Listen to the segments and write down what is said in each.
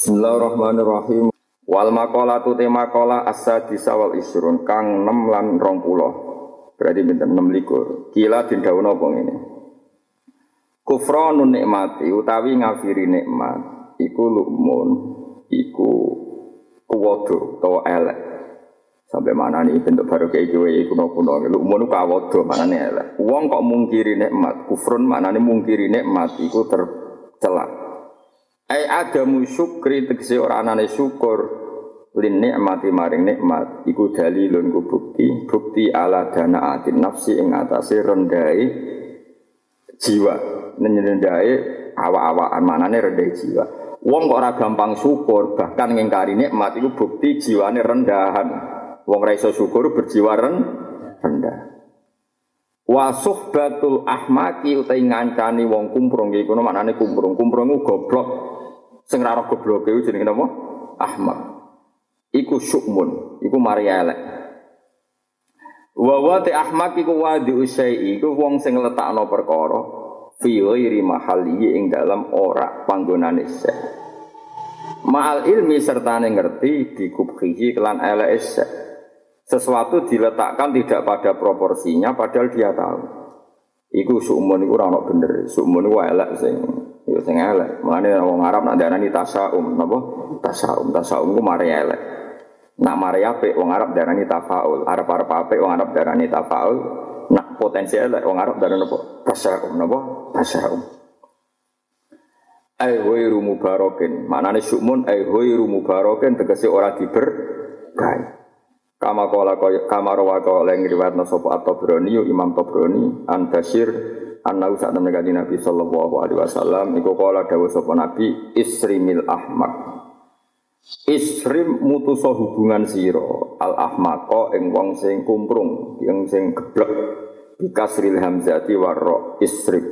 Bismillahirrahmanirrahim. Wal makola tu tema kola asa disawal isrun kang 6 lan 20. Berarti pinten 6 likur. Kila dindaun apa ini? Kufranun nikmati utawi ngafiri nikmat iku lukmun iku kuwodo utawa elek. Sampai mana nih bentuk baru kayak gue kuno kuno lukmun kawodo mana nih elek. Uang kok mungkiri nikmat kufrun mana nih mungkiri nikmat iku tercelak. Ai adamu syukri tegese ora anane syukur. Lin nikmati maring nikmat iku dalilun ku bukti bukti ala dana atin nafsi ing atase rendai jiwa. Nenyendae awa-awaan manane rendai jiwa. Wong kok ora gampang syukur bahkan ngingkari nikmat iku bukti jiwane rendahan. Wong ra iso syukur berjiwa rendah. Wa suhbatul ahmaki utai ngancani wong kumprung iku maknane kumprung. Kumprung goblok Sing ra gobloke iku jenenge napa? Ahmad. Iku syukmun, iku mari elek. Wa ahmak iku wadi usai iku wong sing letakno perkara fi ghairi mahalli ing dalam ora panggonane sek. Ma'al ilmi serta ngerti dikubhihi kelan elek. Sesuatu diletakkan tidak pada proporsinya padahal dia tahu. Iku sukmun iku ora ono bener. Sukmun iku elek sing Ya sing elek. Mulane wong Arab nak darani tasaum, napa? Tasaum, tasaum ku mari elek. Nak mari apik wong Arab darani tafaul. Arab-arab apik wong Arab darani tafaul. Nak potensi elek wong Arab darani napa? Tasaum, napa? Tasaum. Ai ghairu mubarakin. Manane syukmun ai ghairu mubarakin tegese ora diberkahi. Kama kala kaya kama rawa ing sapa At-Tabrani Imam Tabrani an Basir Anau saat temen kanjeng Nabi sallallahu alaihi wasallam iku kala dawuh sapa Nabi isrimil ahmak. Isrim mutusa hubungan sira al ahmaqa ing wong sing kumprung, yang sing geblek bikasril hamzati warra isrib.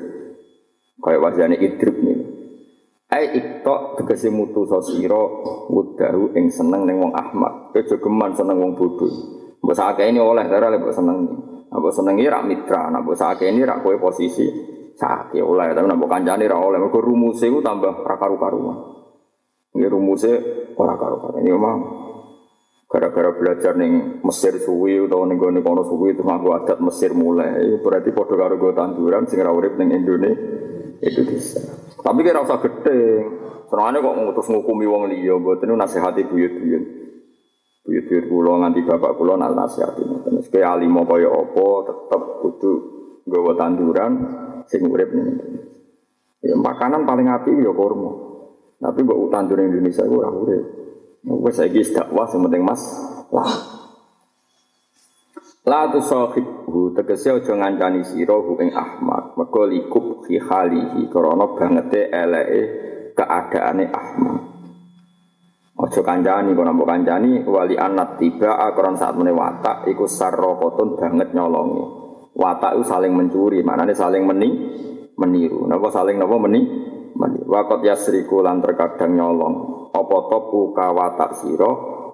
Kaya wajane idrib nih. Ai iktok tegese mutusa sira wudahu ing seneng ning wong ahmak. Kejogeman seneng wong bodho. Mbok sakake ini oleh darah lek seneng. Apa senengi rak mitra, nak mbok ini rak kowe posisi sakit oleh, tapi nak mbok kancane rak oleh. Mergo rumuse ku tambah ra karu-karuan. Ini rumuse ora karu-karuan. Ini memang gara-gara belajar ning Mesir suwi utawa ning gone kono suwi itu nganggo adat Mesir mulai. Berarti padha karo go tanduran sing ra urip ning Indonesia. Tapi kira usah gede. Senengane kok ngutus ngukumi wong liya, mboten nasihati buyut-buyut. Buyut-buyut kula nganti bapak kula nak nasihati ngoten. Nek alimo kaya apa tetep kudu nggawa tanduran sing urip ning Ya makanan paling api ya kurma. Tapi mbok tanduran Indonesia ora urip. Wes saiki dakwah sing penting Mas. Lah. La tu sahibhu tegese aja ngancani sira hu ing Ahmad. Mergo likub fi halihi krana bangete eleke keadaane Ahmad. Ojo kancani, kalau nambah kancani, wali anak tiba akron saat mene watak, iku sarrokotun banget nyolongi. Watak itu saling mencuri, nih saling meni, meniru. Napa saling napa meni, meni. Wakot yasriku lan terkadang nyolong. Apa topu ka watak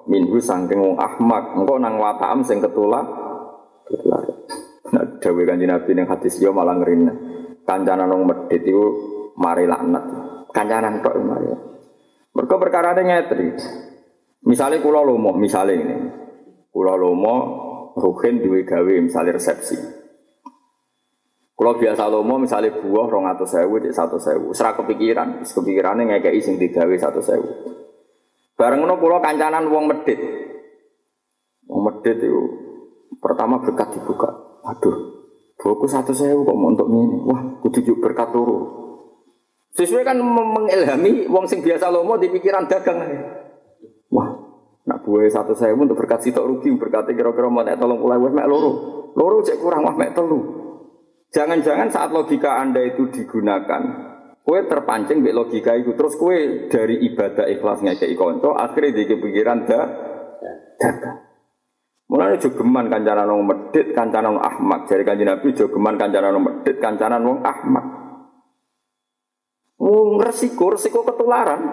minhu sangking wong ahmak. Engkau nang watakam sing ketula, ketula. Nah, dawe kanji nabi yang hadis yo malah ngerina. Kancanan wong medit itu mari laknat. Kancanan kok mari. Mereka perkara ada ngetri. Misalnya kulo lomo, misalnya ini, kulo lomo, ruhin duwe gawe, misalnya resepsi. Kulo biasa lomo, misalnya buah rong atau sewu, di satu sewu. Serah kepikiran, kepikirannya ngekei sing digawe satu sewu. Bareng no kulo kancanan wong medit. Wong medit itu pertama berkat dibuka. Aduh, buku satu sewu kok mau untuk ini. Wah, kudu berkat turu. Sesuai kan mengilhami wong sing biasa lomo di pikiran dagang. Wah, nak buah satu saya untuk berkat sitok rugi berkat kira-kira mau nek tolong pulau mek loro. Loro cek kurang wah mek telu. Jangan-jangan saat logika Anda itu digunakan, kue terpancing be logika itu terus kue dari ibadah ikhlasnya ke konco akhirnya di pikiran dah dagang. Mulai jogeman kancanan wong medit, kancanan wong ahmak. Jadi kanjeng Nabi jogeman kancanan wong medit, kancanan wong ahmak. Oh, resiko, resiko ketularan.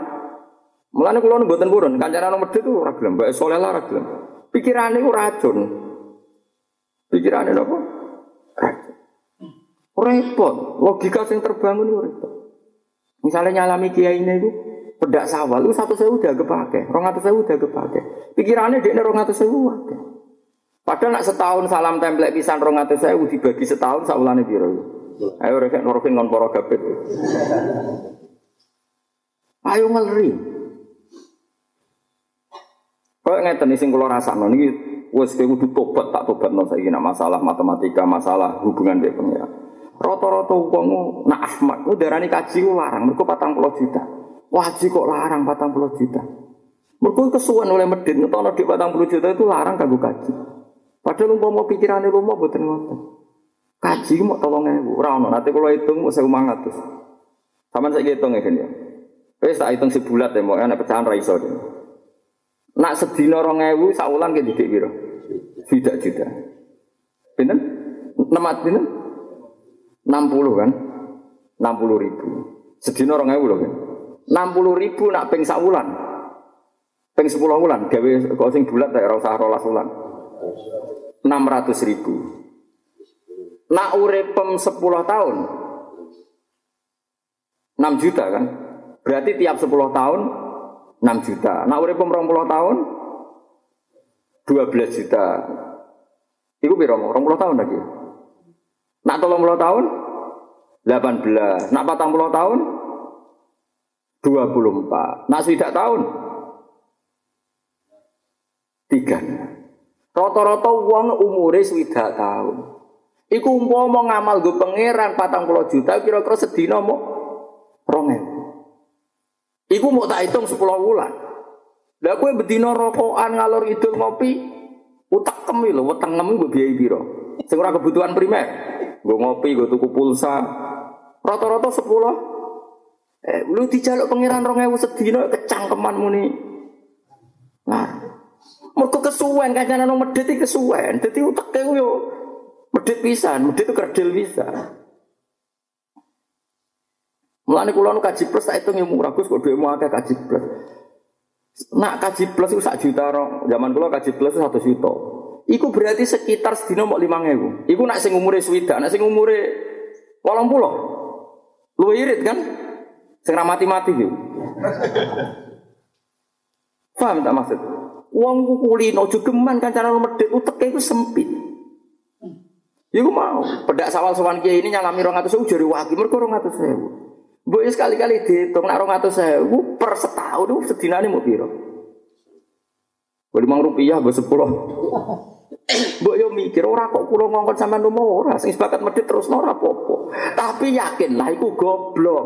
Mulane kula mboten purun, kancane nomor itu ora gelem, mbak soleh ora gelem. Pikirane ku racun. Pikirane napa? Repot, logika sing terbangun itu repot. Misalnya nyalami kiai ini itu, pedak sawal itu satu sewu udah kepake, rong atau sewu udah kepake. Pikirannya dia rong atau sewu wae. Padahal nak setahun salam template pisan rong atau sewu dibagi setahun saulane biro. Ayo rek norokin ngon poro gabet. Ayo ngeri. Kau ngeten sing kula rasakno niki wis kowe kudu tobat tak tobatno saiki masalah matematika, masalah hubungan dengan pengira. Rata-rata wong nak Ahmad ku darani kaji ku larang mergo 40 juta. Wajib kok larang 40 juta. Mergo kesuwen oleh medit ngetono di 40 juta itu larang kanggo kaji. Padahal umpama pikirane rumah boten ngoten. Kaji mau tolong ewu, ora ono. Nanti kalau hitung mau saya mangatus. Sama saya hitung ya ya. Wes tak hitung sebulat ya, mau enak pecahan raiso deh. Nak sedina rong ewu, saulan ke didik biro. Tidak juta. Pinten? Nemat pinten? 60 kan? 60 ribu. Sedina orang ewu loh kan? 60 ribu nak peng sak wulan. Peng 10 wulan. Gawe kok sing bulat tak ora usah rolas wulan. 600 ribu. Nak uripem 10 tahun. 6 juta kan? Berarti tiap 10 tahun 6 juta. Nak uripem 20 tahun 12 juta. Iku piro? 20 tahun lagi. Nak tolong puluh tahun, 18. Nak patang puluh tahun, 24. Nak tidak tahun, tiga. Rata-rata uang umure swidak tahun. Iku umpama ngamal gue pangeran patang puluh juta kira-kira sedina mau rongen. Iku mau tak hitung sepuluh bulan. Lah kue bedino rokokan ngalor idul ngopi, utak kemi lho, weteng ngemu gue biaya biro. Sing kebutuhan primer. Gue ngopi, gue tuku pulsa. Rata-rata sepuluh. Eh, lu dijaluk pangeran rong ewu sedino kecangkeman muni. Nah, mereka kesuwen kancana nang medit iki kesuwen. Dadi uteke yo medit pisan, medit itu kerdil bisa. Mulane kula nu kaji plus tak hitung murah Gus kok dhuwitmu akeh kaji plus. Nak kaji plus itu sak juta rong. Zaman kula kaji plus itu satu juta. Iku berarti sekitar sedino mau lima ngewu. Iku nak sing umure swida, nak sing umure walang pulau. Lu irit kan? Sing mati mati gitu. Paham tak maksud? Uang ku kulino jogeman kan cara medit uteknya itu sempit. Ya mau pedak sawal sowan kiai ini nyalami rong atus sewu jari waki atus sewu. Bu sekali-kali dihitung nak rong atus sewu per setahun sedinane mau piro. Boleh mang rupiah, gue sepuluh. Mbok yo mikir ora kok kula ngongkon sampean rumah ora sing sepakat medhit terus ora apa-apa. Tapi yakin lah iku goblok.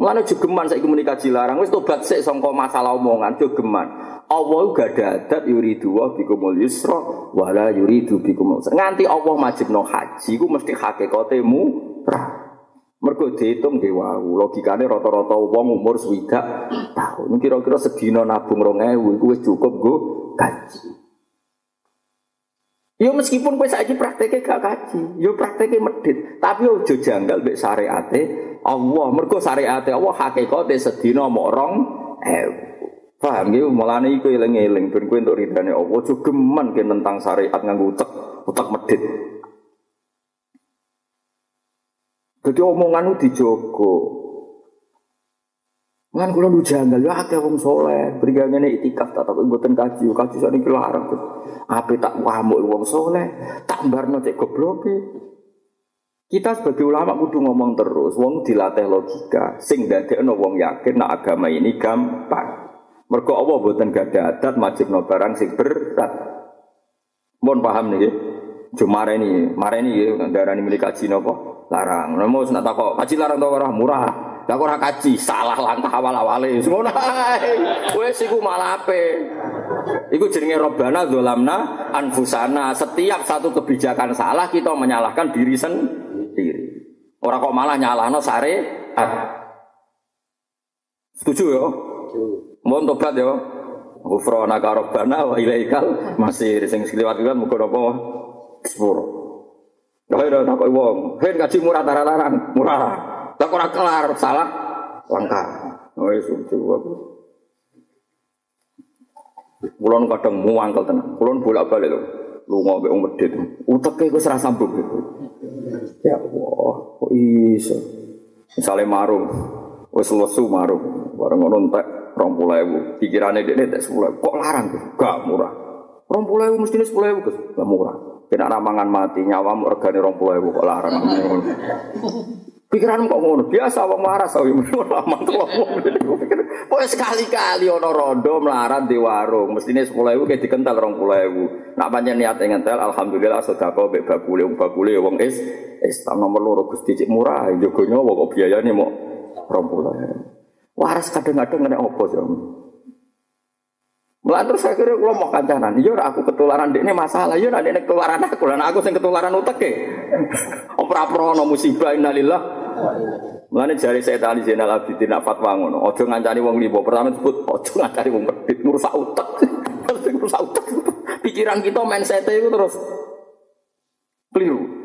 Mulane jogeman saiki muni kaji larang wis tobat sik sangka masalah omongan jogeman. Allah gak ada adat yuridu wa bikumul yusra wala yuridu bikumul Nganti Allah majibno haji ku mesti hakikate murah. Mergo dihitung dewa, logikane rata-rata wong umur swidak tahun. Kira-kira sedina nabung 2000 iku wis cukup go gaji. Yo meskipun kowe saiki prakteknya gak kaji, yo prakteknya medit, tapi ojo janggal mbek syariate Allah. Mergo syariate Allah hakikate sedina mok eh Paham gitu, mulane iku eling-eling ben kowe entuk ridane Allah, ojo geman ke tentang syariat nganggo utek, utek medit. Jadi omongan dijogo, Kan kula lu janggal ya akeh wong saleh, brigane itikaf tak tak mboten kaji, kaji sakniki larang. Ape tak wamuk wong saleh, tak barno cek gobloke. Kita sebagai ulama kudu ngomong terus, wong dilatih logika, sing dadekno wong yakin nak agama ini gampang. Mergo Allah mboten gak ada adat no barang sing berat. Mohon paham nih, cuma ini, mareni ya, darani milik kaji larang. Mau nak takok kaji larang tau ora murah. Lah ora kaji, salah langkah awal-awale. Ngono ae. Wis iku malape. Iku jenenge Robbana dolamna anfusana. Setiap satu kebijakan salah kita menyalahkan diri sendiri. Ora kok malah nyalahno syariat. Setuju ya? Mohon tobat ya. Ghufrana ka Robbana wa ilaikal masih sing sekliwat kan muga apa sepuro. Lah ora tak wong, hen kaji murah tararan, murah. Tak ora kelar salah langkah. Oh itu aku. Kulon kadang muangkel tenang. Kulon bolak-balik lho. Lu mbek wong medhit. Uteke wis ra sambung. Ya Allah, kok iso. Misalnya marung, Wes lesu marung, bareng ngono entek 20.000. Pikirane dhekne entek 10.000. Kok larang tuh? Gak murah. 20.000 mestine 10.000 Gus. Gak murah. Kena ramangan mati nyawamu regane 20.000 kok larang. Pikiran kok ngono, biasa wong waras sawi lama tuh wong. Pokoke sekali-kali ana rondo melarat di warung, mestine 10.000 kayak dikental 20.000. Nak pancen niat ngentel alhamdulillah sedekah mbek bakule wong bakule wong is Islam nomor loro Gusti cik murah, jogo kok biayane mau 20.000. Waras kadang-kadang nek opo sih. Mulai terus kira kalau mau kancanan, iya aku ketularan ini masalah, iya nanti ini ketularan aku, dan aku sing ketularan utek ke. Opera prono musibah innalillah Mulane jari saya tadi Zainal Abidin nak fatwa ngono. Ojo ngancani wong libo. Pertama disebut ojo ngancani wong medit ngrusak utek. ngrusak utek. Pikiran kita mindset itu terus keliru.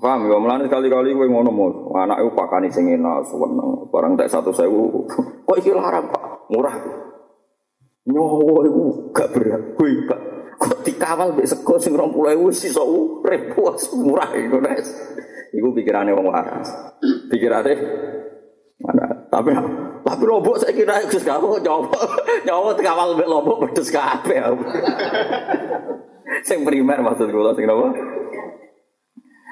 Paham ya, mulane sekali-kali kowe ngono mo, anak iku pakani sing enak, seneng. Barang tak satu sewu, kok iki larang Pak, murah. Nyowo iku gak berat, kowe gak kok dikawal mbek sego sing 20.000 sisa urip murah iku, Nes. Iku pikirannya wong waras. Pikirane mana? Tapi tapi lobok saya kira Gus kamu nyawa nyawa kawal mbek lobok pedes kabeh. sing primer maksud kula sing napa?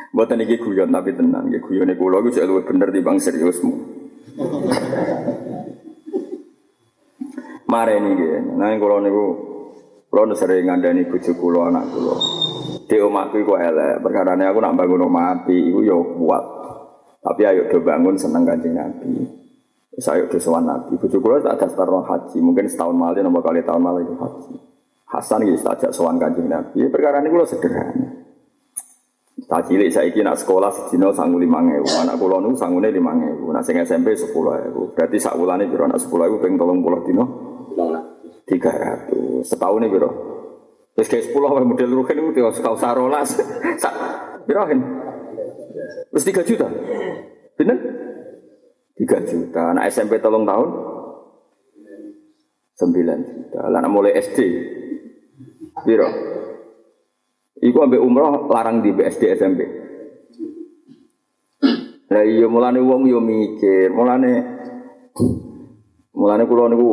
Mboten iki guyon tapi tenang, nggih guyone kula iku luwih bener timbang seriusmu. Mare ini nggih. Nah kula niku kula sering ngandani bojo kula anak kula. Di omahku iku elek, perkarane aku nak bangun omah api iku yo kuat. Tapi ayo do bangun seneng Kanjeng Nabi. Saya do sowan Nabi. Bojo kula tak daftar haji, mungkin setahun malih nomor kali tahun malih haji. Hasan iki tak ajak sowan Kanjeng Nabi. Perkara niku sederhana. Tak cilik saiki nak sekolah sedina sangu 5000. Anak kula niku sangune 5000. Nak sing SMP 10000. Berarti sak wulane piro nak 10000 ping 30 dina? 300. Setahun ini piro? Terus kayak sepuluh model rugen itu tinggal sekau sarolas. Sak, birahin. Terus tiga juta. Bener? Tiga juta. Nah SMP tolong tahun? Sembilan juta. Lah mulai SD. Biro. Iku ambek umroh larang di BSD SMP. Lah iya mulane wong yo mikir, mulane mulane kula niku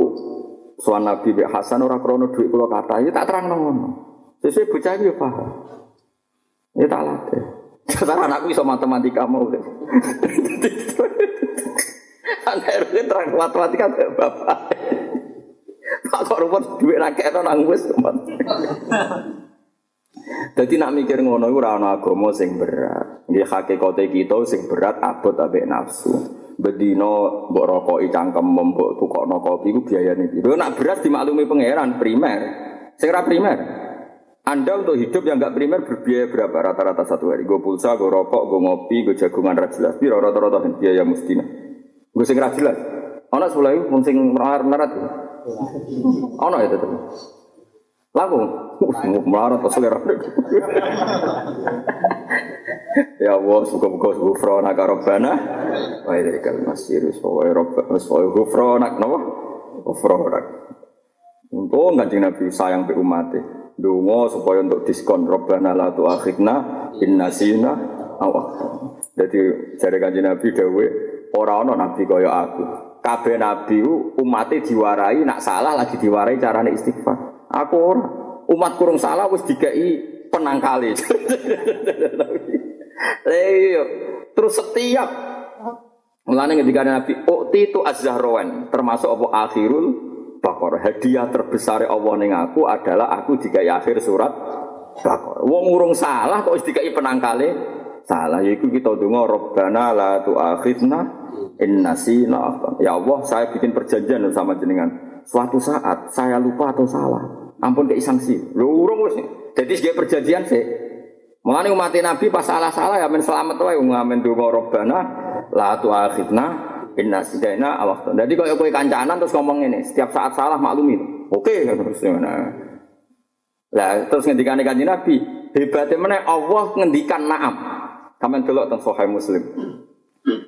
Soal Nabi Mbak Hasan ora krono duit kula kata, ya tak terang ngono. Sesuai bocah ya paham. Ya tak latih. Sekarang anakku iso matematika mau. Anak RW terang matematika bapak. Pak kok rumput duit raketno nang wis Jadi nak mikir ngono iku ora ana agama sing berat. Nggih hakikate kita sing berat abot ambek nafsu bedino mbok rokoki cangkem mbok tukokno kopi iku biayane piro. Nak beras dimaklumi pangeran primer. Sing primer. Anda untuk hidup yang enggak primer berbiaya berapa rata-rata satu hari? Gue pulsa, gue rokok, gue ngopi, gue jagungan ra jelas. Piro rata-rata biaya mustina. Gue sing ra jelas. Ana sepuluh pun sing melarat-melarat. Ana ya tetep. Lagu, melarat pas selera. Ya Allah, suka-suka gufrona ka Rabbana. Wa ilaikal masir, wa Rabbana, wa gufrona napa? Gufrona. Untung kanjeng Nabi sayang pe umatnya. Dungo supaya untuk diskon Rabbana la tu'akhidna in nasina aw Jadi jare kanjeng Nabi dawe ora ana nabi kaya aku. Kabeh nabi umatnya diwarai nak salah lagi diwarai carane istighfar. Aku ora. Umat kurung salah wis dikai penangkali. Iya. Terus setiap Mulane ketika Nabi Ukti itu az-zahrawan termasuk apa akhirul bakor hadiah terbesar Allah ning aku adalah aku dikai akhir surat bakor. Wong urung salah kok dikai penangkale salah yaiku kita donga Rabbana la tu'akhidna in nasina Ya Allah, saya bikin perjanjian sama jenengan. Suatu saat saya lupa atau salah, ampun kei sanksi. Lu urung wis. Jadi sebagai perjanjian sih Mulane umat Nabi pas salah-salah ya men selamat wae ngamen donga Rabbana la tu'akhidna inna sidaina awaqta. Jadi kalau kowe kancanan terus ngomong ini, setiap saat salah maklumi. Oke terus nah. Lah terus ngendikane kanjeng Nabi, hebatnya mana Allah ngendikan na'am. Kamen delok teng Sahih Muslim.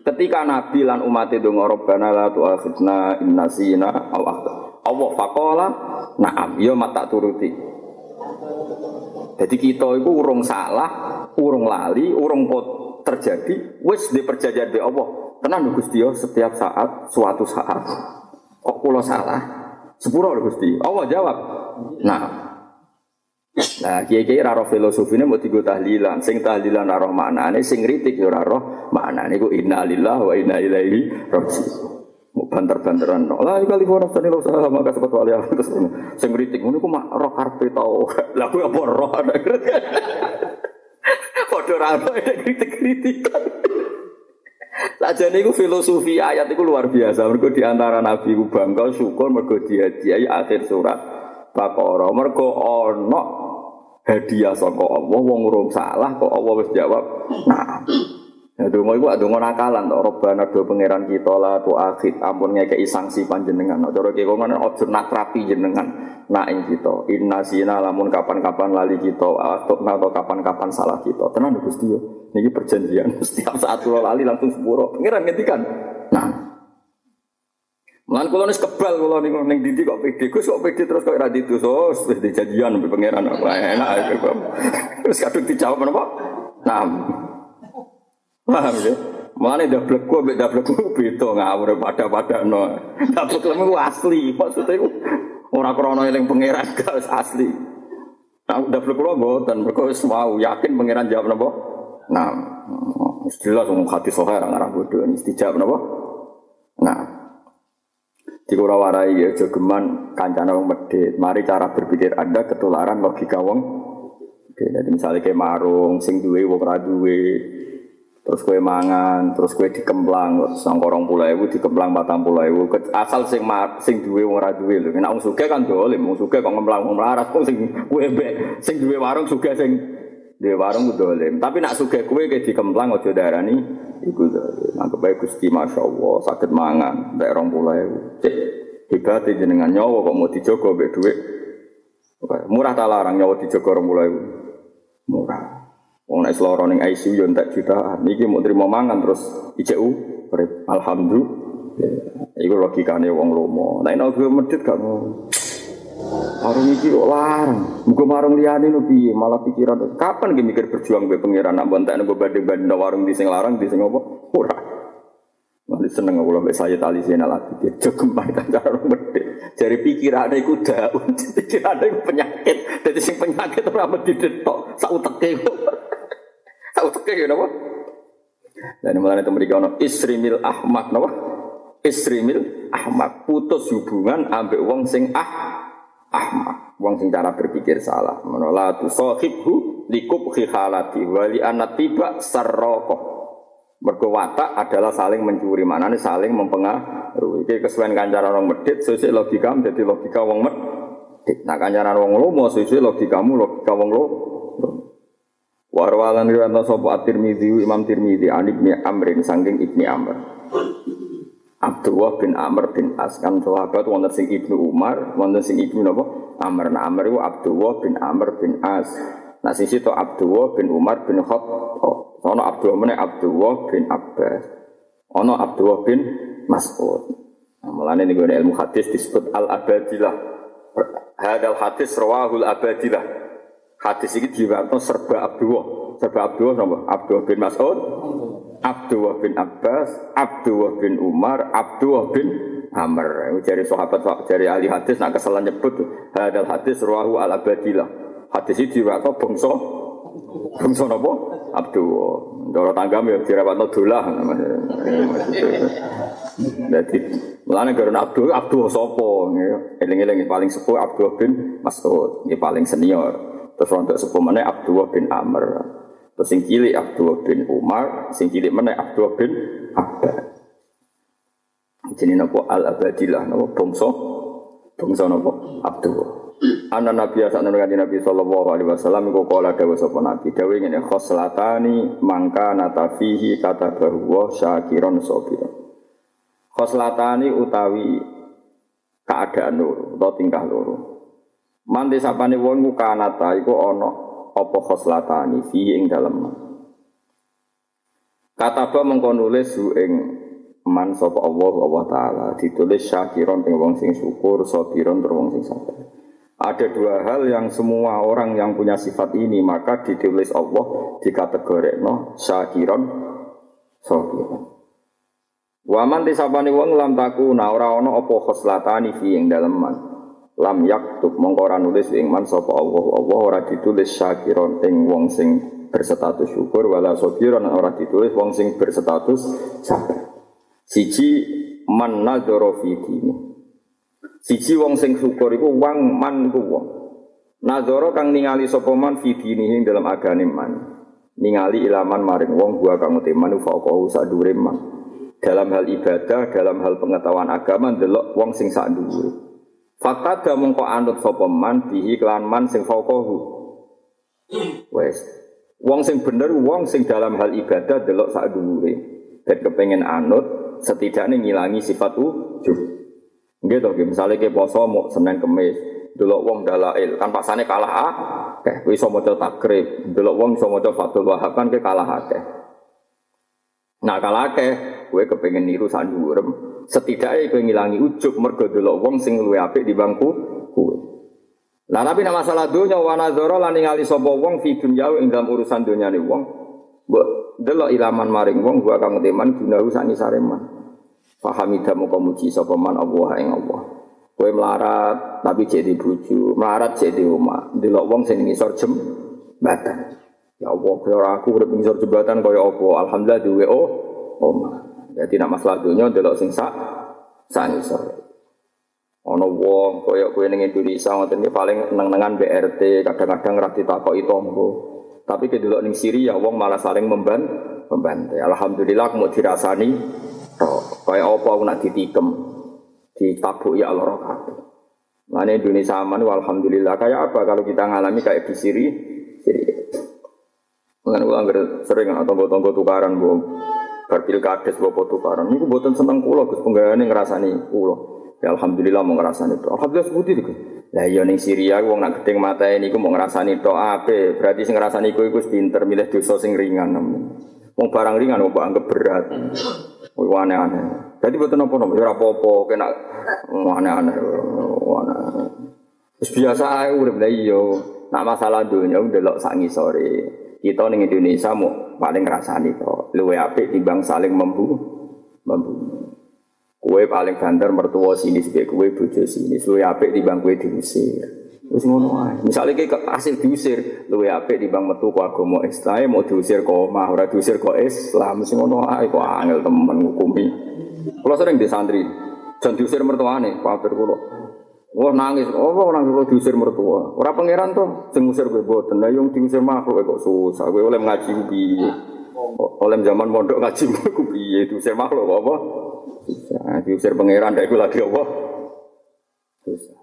Ketika Nabi lan umat itu Rabbana la tu'akhidna inna sina awaqta. Allah faqala na'am, yo mata turuti. Jadi kita itu urung salah, urung lali, urung pot terjadi, wis di perjanjian be Allah. Tenang Gusti setiap saat, suatu saat kok kula salah. Sepuro Gusti. Allah jawab. Nah, Nah, kiai-kiai raro filosofine mau tiga tahlilan, sing tahlilan raro maknane, sing kritik yo raro maknane ku innalillah wa inna ilaihi raji'un. Banter-banteran, lah kali orang tadi lo salah maka sempat wali terus sing kritik ngono ku mak roh karpe tau, lah ku apa roh ada Padha ra kritik-kritikan. Saja niku filosofi ayat itu luar biasa. Mergo di antara nabi ku bangga syukur mergo dihadiahi akhir surat Baqarah. Mergo ana hadiah saka Allah wong urung salah kok Allah wis jawab. Nah. Ya donga iku donga nakalan to Robbana do pangeran kita la tu akhid ampun ngekeki sanksi panjenengan. Cara ki kok ngono aja nakrapi jenengan nak ing kita. Inna sina lamun kapan-kapan lali kita atau atau kapan-kapan salah kita. Tenan Gusti yo. Niki perjanjian setiap saat kula lali langsung sepuro. Pangeran ngendikan. Nah. Mulan kula kebal kula niku ning dindi kok pede. Gus kok pede terus kok ora ditus. Wis dijanjian mbek pangeran. Enak. Terus kadung dijawab napa? Nah. Paham ya? Mana dablek ku ambek dablek ku beda ngawur pada-pada no. Dablek lemu asli, maksudnya ku ora krana eling pangeran gak asli. Nah, kula mboten, mergo wis mau yakin pangeran jawab napa? Nah, jelas wong hati sohe ora ngarah mesti jawab napa? Nah, di kura warai ya jogeman kancana wong medit. Mari cara berpikir Anda ketularan logika wong. Jadi misalnya kayak marung, sing duwe wong ra duwe, terus kue mangan, terus kue dikemplang, sang korong pulau ibu dikemplang batang pulau ibu. Asal sing mar, sing duwe wong ora duwe lho. Nek wong sugih kan dolim, wong sugih kok ngemplang wong melarat kok sing kue be, sing duwe warung sugih sing duwe warung dolim. Tapi nak sugih kue ke dikemplang aja darani iku dolim. Anggap bae Gusti masyaallah sakit mangan nek rong pulau ibu. Cek hebat jenengan nyawa kok mau dijogo mbek dhuwit. Murah ta larang nyawa dijogo rong pulau ibu. Murah. Wong nek seloro ning ICU yo entek jutaan. Iki mau terima mangan terus ICU alhamdulillah. Iku logikane wong lomo. Nek nek gue medit gak mau. Warung iki kok larang. Muga marung liyane no piye? Malah pikiran kapan ge mikir berjuang be pangeran nak bontek gue banding-banding warung di sing larang di sing apa? Ora. Nanti seneng aku mbek saya tali sini lagi dia jogeman kan cara medit. Jadi pikiran iku daun, pikiran iku penyakit. Jadi sing penyakit ora mesti detok, sak uteke. Tahu teke ya napa? Dan mulane itu mereka ono ahmad napa? Isrimil ahmad putus hubungan ambek wong sing ah ahmad. Wong sing cara berpikir salah. Menolak tu sahibhu likub khihalati wali anak tiba sarroko. Mergo watak adalah saling mencuri, mana nih saling mempengaruhi. Iki kesuwen kancaran orang medit, sesuai logika menjadi logika wong medit. Nah kancaran wong lomo sesuai logikamu logika wong lo. Warwalan riwayat sapa At-Tirmidzi Imam Tirmidzi an Ibnu Amrin saking Ibnu Amr. Abdullah bin Amr bin As kan sahabat wonten sing Ibnu Umar, wonten sing Ibnu napa? Amr. Nah Amr iku Abdullah bin Amr bin As. Nah sing situ Abdullah bin Umar bin Khattab. Ono Abdullah meneh Abdullah bin Abbas. Ono Abdullah bin Mas'ud. Nah, mulane niku ilmu hadis disebut al-abadilah. Hadal hadis rawahul abadilah. Hadis ini diwakil serba Abdullah. Serba Abdullah nama Abdullah bin Mas'ud, Abdullah bin Abbas, Abdullah bin Umar, Abdullah bin Amr. Dari sahabat dari ahli hadis nak kesalahan nyebut hadal hadis ruahu al abadilah. Hadis ini diwakil bangsa bangsa napa? Abdullah. Doro tanggam ya dirawat dolah. Jadi Mulane karena Abdul Abdul sopo, eling-eling paling sepuh Abdul bin Mas'ud, ini paling senior. Terus untuk sepuh mana Abdullah bin Amr. Terus sing cilik Abdullah bin Umar, sing cilik mana Abdullah bin Abbas. Jadi nopo al abadilah nopo bangsa bangsa nopo Abdullah. Anak Nabi asal nurani Nabi Sallallahu Alaihi Wasallam Iku kola dawa sopa Nabi Dawa ingin khoslatani mangka natafihi kata bahwa syakiron sobiron Khoslatani utawi keadaan loro atau tingkah loro Mandi sapane wong ku kanata iku ana apa khoslatani fi ing dalem. Kataba mengko nulis hu ing man Allah Allah taala ditulis syakiron ing wong sing syukur, sabiron tur wong sing sabar. Ada dua hal yang semua orang yang punya sifat ini maka ditulis Allah no syakiron sabiron. Waman tisapani wong lam taku na ora ana apa khoslatani fi ing dalem man. Lam yaktub mongko ora nulis ing man sapa Allah Allah ora ditulis syakiron ing wong sing berstatus syukur wala sabiron ora ditulis wong sing berstatus sabar. Siji man nadzara fi dini. Siji wong sing syukur iku wong man iku wong. Nadzara kang ningali sapa man fi dini dalam agane man. Ningali ilaman maring wong gua kang uteman faqahu sak dure man dalam hal ibadah, dalam hal pengetahuan agama delok wong sing sak dhuwur. Fakta da mongko anut sapa man bihi kelan man sing fauqahu. Wes. Wong sing bener wong sing dalam hal ibadah delok sak dhuwure. Dan kepengen anut setidaknya ngilangi sifat ujub. Nggih to, misalnya ke poso mau Senin Kemis, delok wong dalail kan pasane kalah ah. Oke, kowe iso maca takrib, delok wong iso maca Fathul Wahab kan ke kalah akeh. Nah kalau akeh, gue kepengen niru sandurem, setidaknya gue ngilangi ujuk mergo delok wong sing luwe apik di bangku gue. Lah tapi nama masalah dunya wa nazara lan ningali sapa wong fi dunya ing dalam urusan dunyane wong. Mbok delok ilaman maring wong gua kang teman gunahu sak sareman. Fahamida muka muji sapa man Allah ing Allah. Kowe melarat tapi jadi bojo, melarat jadi omah. Delok wong sing ngisor jembatan. Ya Allah, kaya aku urip ngisor jembatan kaya apa? Alhamdulillah duwe oh omah. Jadi nak masalah dunia delok sing sak sak. Ono wong kaya kowe ning Indonesia ngoten iki paling neng-nengan BRT, kadang-kadang ra ditakoki tonggo. Tapi ke delok ning Syria wong malah saling memban membantai. Alhamdulillah mau dirasani tok. Kaya apa aku nak ditikem, ditabuki ya Allah kabeh. Mana Indonesia aman, alhamdulillah. Kayak apa kalau kita ngalami kayak di Syria? Syria. Mengenai ulang sering atau tonggo tukaran bu berpil kades bu tukaran. Ini buatan seneng pulau, gus penggayaan ngerasani pulau. Ya alhamdulillah mau ngerasani itu. Alhamdulillah seperti itu. Lah iya ning Syria wong nak mata ini ku mau ngerasani itu apa? Berarti sing ngerasani ku iku pinter milih dosa sing ringan. Wong barang ringan kok anggap berat. Wih aneh-aneh. Jadi nopo nopo, ya apa-apa, kena aneh-aneh, aneh. Terus biasa aja udah iya. Nak masalah dunia lo sangi sore. Kita ning Indonesia mau paling ngrasani to. Luwe apik timbang saling membu membunuh. Kue paling banter mertua sini sebagai kue bojo sini. Luwe apik timbang kue diusir. Wis ngono ae. Misale iki hasil diusir, luwe apik timbang metu ku agama Islam mau diusir kok omah, ora diusir kok Islam. Wis ngono ae kok angel temen ngukumi. Kula sering di santri, jan diusir mertuane, kafir kula. Wah nangis, oh nangis kalau diusir mertua. Orang pangeran tuh, sing ngusir gue boten. Nah yang diusir makhluk kok susah. Gue oleh ngaji piye. Oleh zaman mondok ngaji gue piye diusir makhluk apa? Susah. Diusir pangeran, dah gue lagi apa? Susah.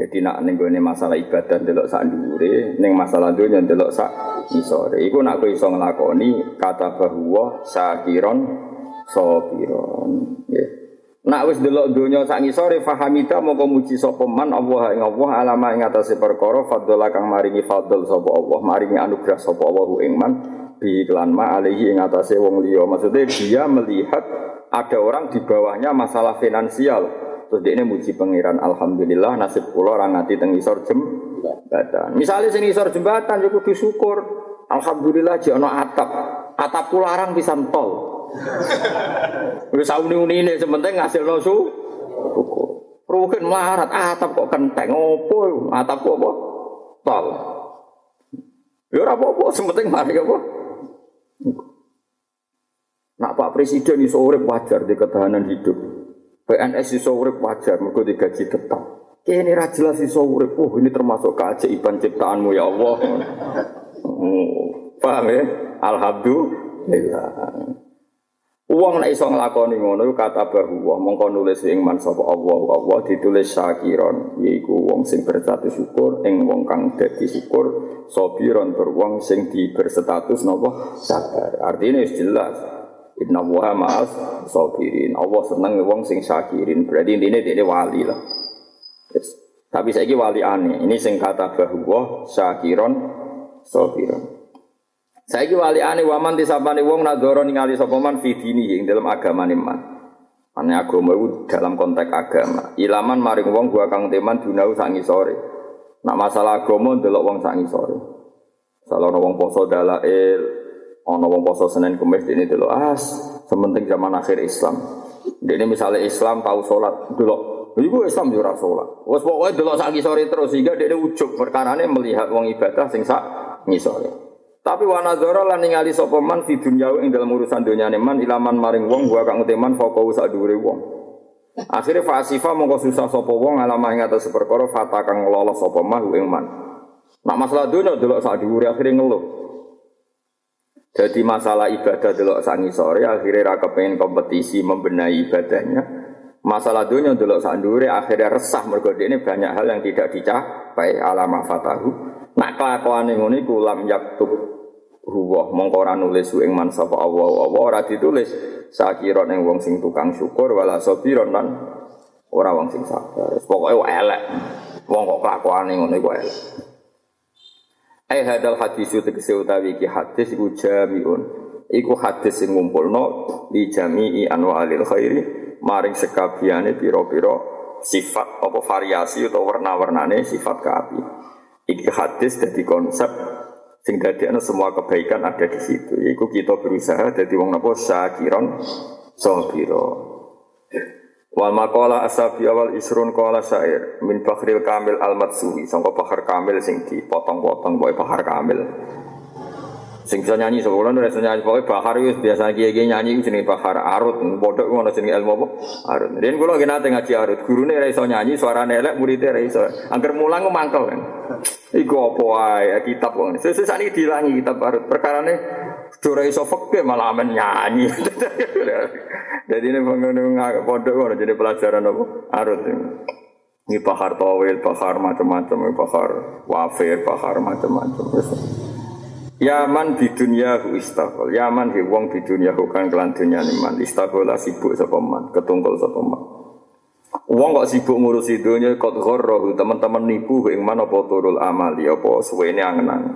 Jadi nak ning ini masalah ibadah delok sak dhuwure, ning masalah dunya delok sak isore. Iku nak kowe iso nglakoni kata bahwa sakiron sobiron. Yeah. Nak wis delok donya sak ngisore fahamita moko muji sapa man Allah ing Allah alama ing atase perkara fadhala kang maringi fadl sapa Allah, maringi anugerah sapa Allah ing man bi iklan ma alihi ing atase wong liya. Maksudnya dia melihat ada orang di bawahnya masalah finansial. Terus dia ini muji pangeran Alhamdulillah nasib kula orang ngati teng isor jembatan. Misalnya sing isor jembatan yo kudu syukur. Alhamdulillah jek ana atap. Atap kula arang pisan tol. Wis sauni-uni ini sementing ngasil nosu. Rukin melarat atap kok kenteng opo atap kok apa? Tol. Ya ora apa-apa, sementing mari apa? Nak Pak Presiden iso urip wajar di ketahanan hidup. PNS iso urip wajar mergo digaji tetap. Kene ra jelas iso urip. Oh, ini termasuk keajaiban ciptaanmu ya Allah. Oh, paham ya? Alhamdulillah. Uang nek iso nglakoni ngono kata bahwa mongko nulis ing man sapa Allah Allah ditulis syakiron yaiku wong sing berstatus syukur ing wong kang dadi syukur sabiron tur wong sing di berstatus napa sabar. Artinya wis jelas. Inna wa ma'as sabirin. Allah seneng wong sing syakirin. Berarti intine dia wali lah. Yes. Tapi saiki wali aneh. Ini sing kata bahwa syakiron sabiron. Saiki wali ane waman disapane wong nadoro ningali sapa man fi dini ing dalam agama man. Ane agama itu dalam konteks agama. Ilaman maring wong gua kang teman dunau sak ngisore. Nak masalah agama ndelok wong sak ngisore. Salah wong poso dalail Ono wong poso Senin Kamis ini dulu as, sementing zaman akhir Islam. Ini misalnya Islam tahu sholat dulu. Iku Islam ora salat. Wes pokoke delok sak sore terus sehingga dia ujug perkarane melihat wong ibadah sing sak ngisore. Tapi wa nazara lan ningali sapa man fi dunya ing dalam urusan dunyane man ilaman maring wong gua kang uteman foko sak dhuwure wong. Akhirnya fasifa mongko susah sapa wong alamah ing atas perkara fata kang lolos sapa mah ing man. Nak masalah dunya delok sak dhuwure akhirnya ngeluh. Jadi masalah ibadah delok sak ngisore akhirnya ra kepengin kompetisi membenahi ibadahnya. Masalah dunia dulu sandure akhirnya resah mergo ini banyak hal yang tidak dicapai alama fatahu. Nak kelakuan yang ini kulam yaktub huwa mongkora nulis ing man sapa Allah Allah ora ditulis sakira ning wong sing tukang syukur wala sabiron lan ora wong sing sabar. Pokoke elek. Wong kok kelakuane ngono iku elek. Ai hadal hadis tegese utawi iki hadis iku jamiun. Iku hadis sing ngumpulno di jami'i anwa'il khairi maring sekabiane piro-piro sifat apa variasi atau warna-warnane sifat kaapi. Iki hadis jadi konsep sing dadekno semua kebaikan ada di situ. Iku kita berusaha jadi wong napa syakiron sabira. Wal maqala asabi awal isrun qala syair min fakhril kamil al matsuri sangka bahar kamil sing dipotong-potong boy bahar kamil. Sing bisa nyanyi sekolah ora bisa nyanyi pokoke bahar wis biasa kiye-kiye nyanyi jenenge bahar arut. Bodhok ngono jenenge ilmu apa? Arut. Yen kula nggih nate ngaji arut, gurune ora iso nyanyi, suarane elek, muridé ora iso. Angger mulang mangkel kan. Iku apa wae kitab kok. Sesuk sakniki dilangi kitab arut. Perkarane ora iso fikih malah amen nyanyi. Jadi ini pengen pondok ngono jadi pelajaran apa? Arut. Ini bahar tawil, bahar macam-macam, bahar wafir, bahar macam-macam. Yaman di dunia hu istaqol. Yaman hi wong di dunia hu kan kelan dunia man. Istaqola sibuk sapa man, ketungkol sapa man. Wong kok sibuk ngurusi dunia kot ghorrohu teman-teman nipu ing mana apa turul amali apa suwene angen-angen.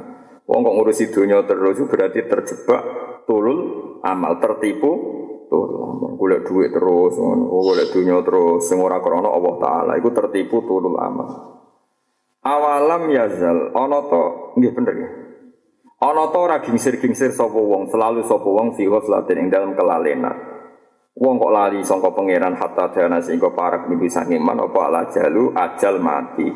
Wong kok ngurusi dunia terus berarti terjebak turul amal tertipu turul amal. Golek duit terus ngono, golek dunia terus sing ora krana Allah taala iku tertipu turul amal. Awalam yazal ana to nggih bener ya. Ana ta ora gingsir-gingsir sapa wong, selalu sapa wong fi ghaflatin ing dalam kelalenan. Wong kok lali sangka pangeran hatta dana sehingga parak niku sange man apa ala jalu ajal mati.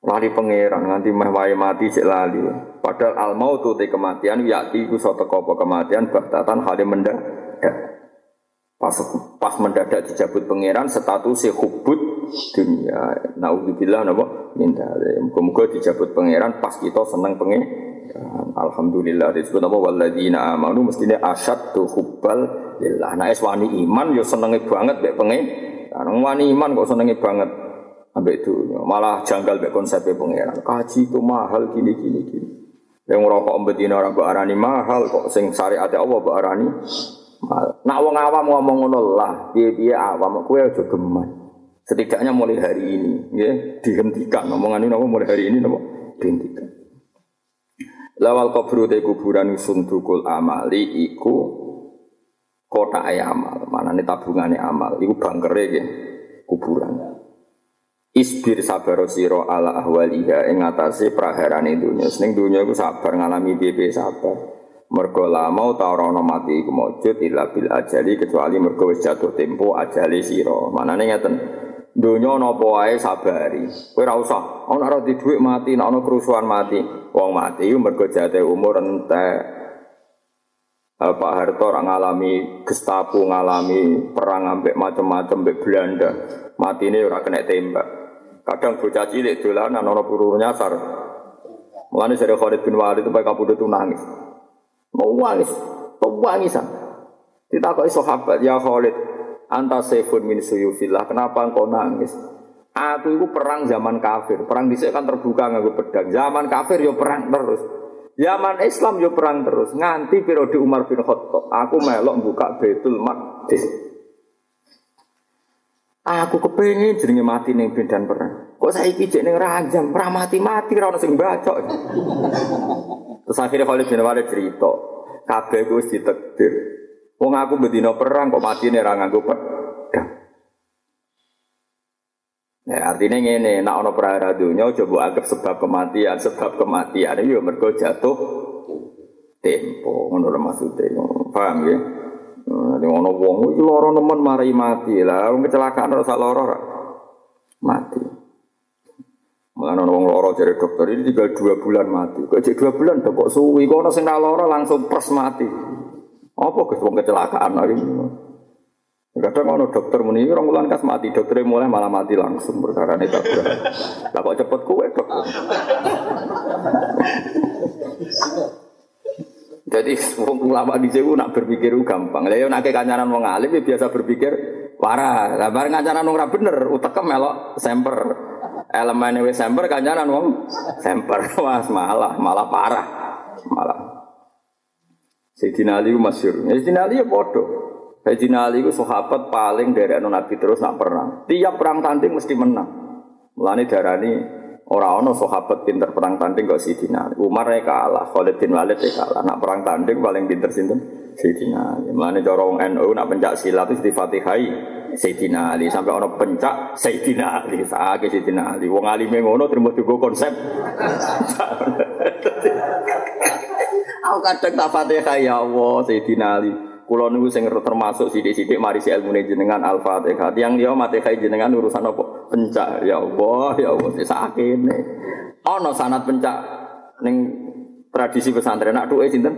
Lali pangeran nganti meh wae mati cek lali. Padahal al mautu te kematian yakti iku sota apa kematian bahtatan hale mendadak. Pas pas mendadak dijabut pangeran status hubut dunia. Naudzubillah napa minta. Muga-muga dijabut pangeran pas kita seneng pengen. Alhamdulillah disebut apa walladzina amanu mestine asyaddu hubbal lillah. Nah es iman yo senenge banget mek pengen. Nah, wani iman kok senenge banget ambek dunia. Malah janggal mek konsepnya pangeran. Kaji itu mahal gini gini gini. Yang ngerokok betina orang arani mahal kok sing syariat Allah arani Nak wong awam ngomong ngono lah, piye-piye awam kowe aja geman. Setidaknya mulai hari ini, ya, dihentikan omongan ini mulai hari ini nopo dihentikan. Lawal kubur te kuburan sundukul amali iku kota amal, mana nih tabungannya amal, iku bangkere ya, kuburan. Isbir sabar siro ala ahwaliha ing atase praharane dunya. Ning dunya iku sabar ngalami piye sabar. Mergo lama ta ora mati iku mujud illa bil ajali kecuali mergo wis jatuh tempo ajali sira. Manane ngeten. Donya napa sabari. Kowe ora usah ana ora di dhuwit mati, nek ana kerusuhan mati. Wong mati mergo jatuh umur entek. Pak Harto orang ngalami Gestapo ngalami perang ambek macam-macam ambek Belanda. Mati ini orang kena tembak. Kadang bocah cilik dolanan ana peluru nyasar. Mulane dari Khalid bin Walid itu pakai kabudut nangis. Mau wangis, wangisan. Ditakoki sahabat, ya Khalid, anta sefun min suyufillah, kenapa engkau nangis? Aku itu perang zaman kafir, perang dhisik kan terbuka nganggo pedang. Zaman kafir yo perang terus. Zaman Islam yo perang terus. Nganti periode Umar bin Khattab, aku melok buka Baitul Maqdis. Aku kepengin jenenge mati ning medan perang. Kok saiki jek ning ranjam, ora mati-mati ora ono sing bacok. Terus akhirnya Khalid bin Walid cerita, kabeh ku wis ditakdir. Wong aku bedino perang kok mati nih orang aku pedang. Ya, artinya ngene, nak ono perara dunia coba anggap sebab kematian, sebab kematian itu mergo jatuh tempo lho maksude. Paham ya? Nek ono wong iki lara nemen mari mati. Lah wong kecelakaan ora sak lara mati. Wong lara jare dokter ini tinggal dua bulan mati. Kok dua bulan kok suwi kok ono sing langsung pers mati. Apa kes wong kecelakaan lagi? Kadang ono dokter muni orang bulan kas mati, dokter mulai malah mati langsung perkara ini dokter. Lah kok cepet kue dokter. Jadi ulama di Jawa nak berpikir gampang. Lah yo nak kancanan wong alim ya biasa berpikir parah. Lah bareng kancanan wong ora bener utekem melok semper. Elemen wis semper kancanan wong semper. Mas malah malah parah. Malah. Sayyidina Ali masyhur. Sayyidina Ali ya bodoh. Sayyidina Ali itu sahabat paling dari Nabi terus nak perang. Tiap perang tanding mesti menang. Mulane darani Orang ono sahabat pinter perang tanding kok Sidina. Umar ya kalah, Khalid bin Walid ya kalah. Nak perang tanding paling pinter sinten? Sidina. Mulane cara wong NU nak pencak silat itu di Fatihai Sayyidina Ali sampai ono pencak Sayyidina Ali. Saake Sayyidina Ali. Wong alime ngono terima juga konsep. Aku kadang tak Fatihah ya Allah Sayyidina Ali. Kulo niku sing termasuk sidik-sidik mari si ilmu jenengan Al-Fatihah. Dia mati kai jenengan urusan apa? Pencak. Ya Allah, ya Allah sakene. Ana sanat pencak ning tradisi pesantren nak duwe sinten?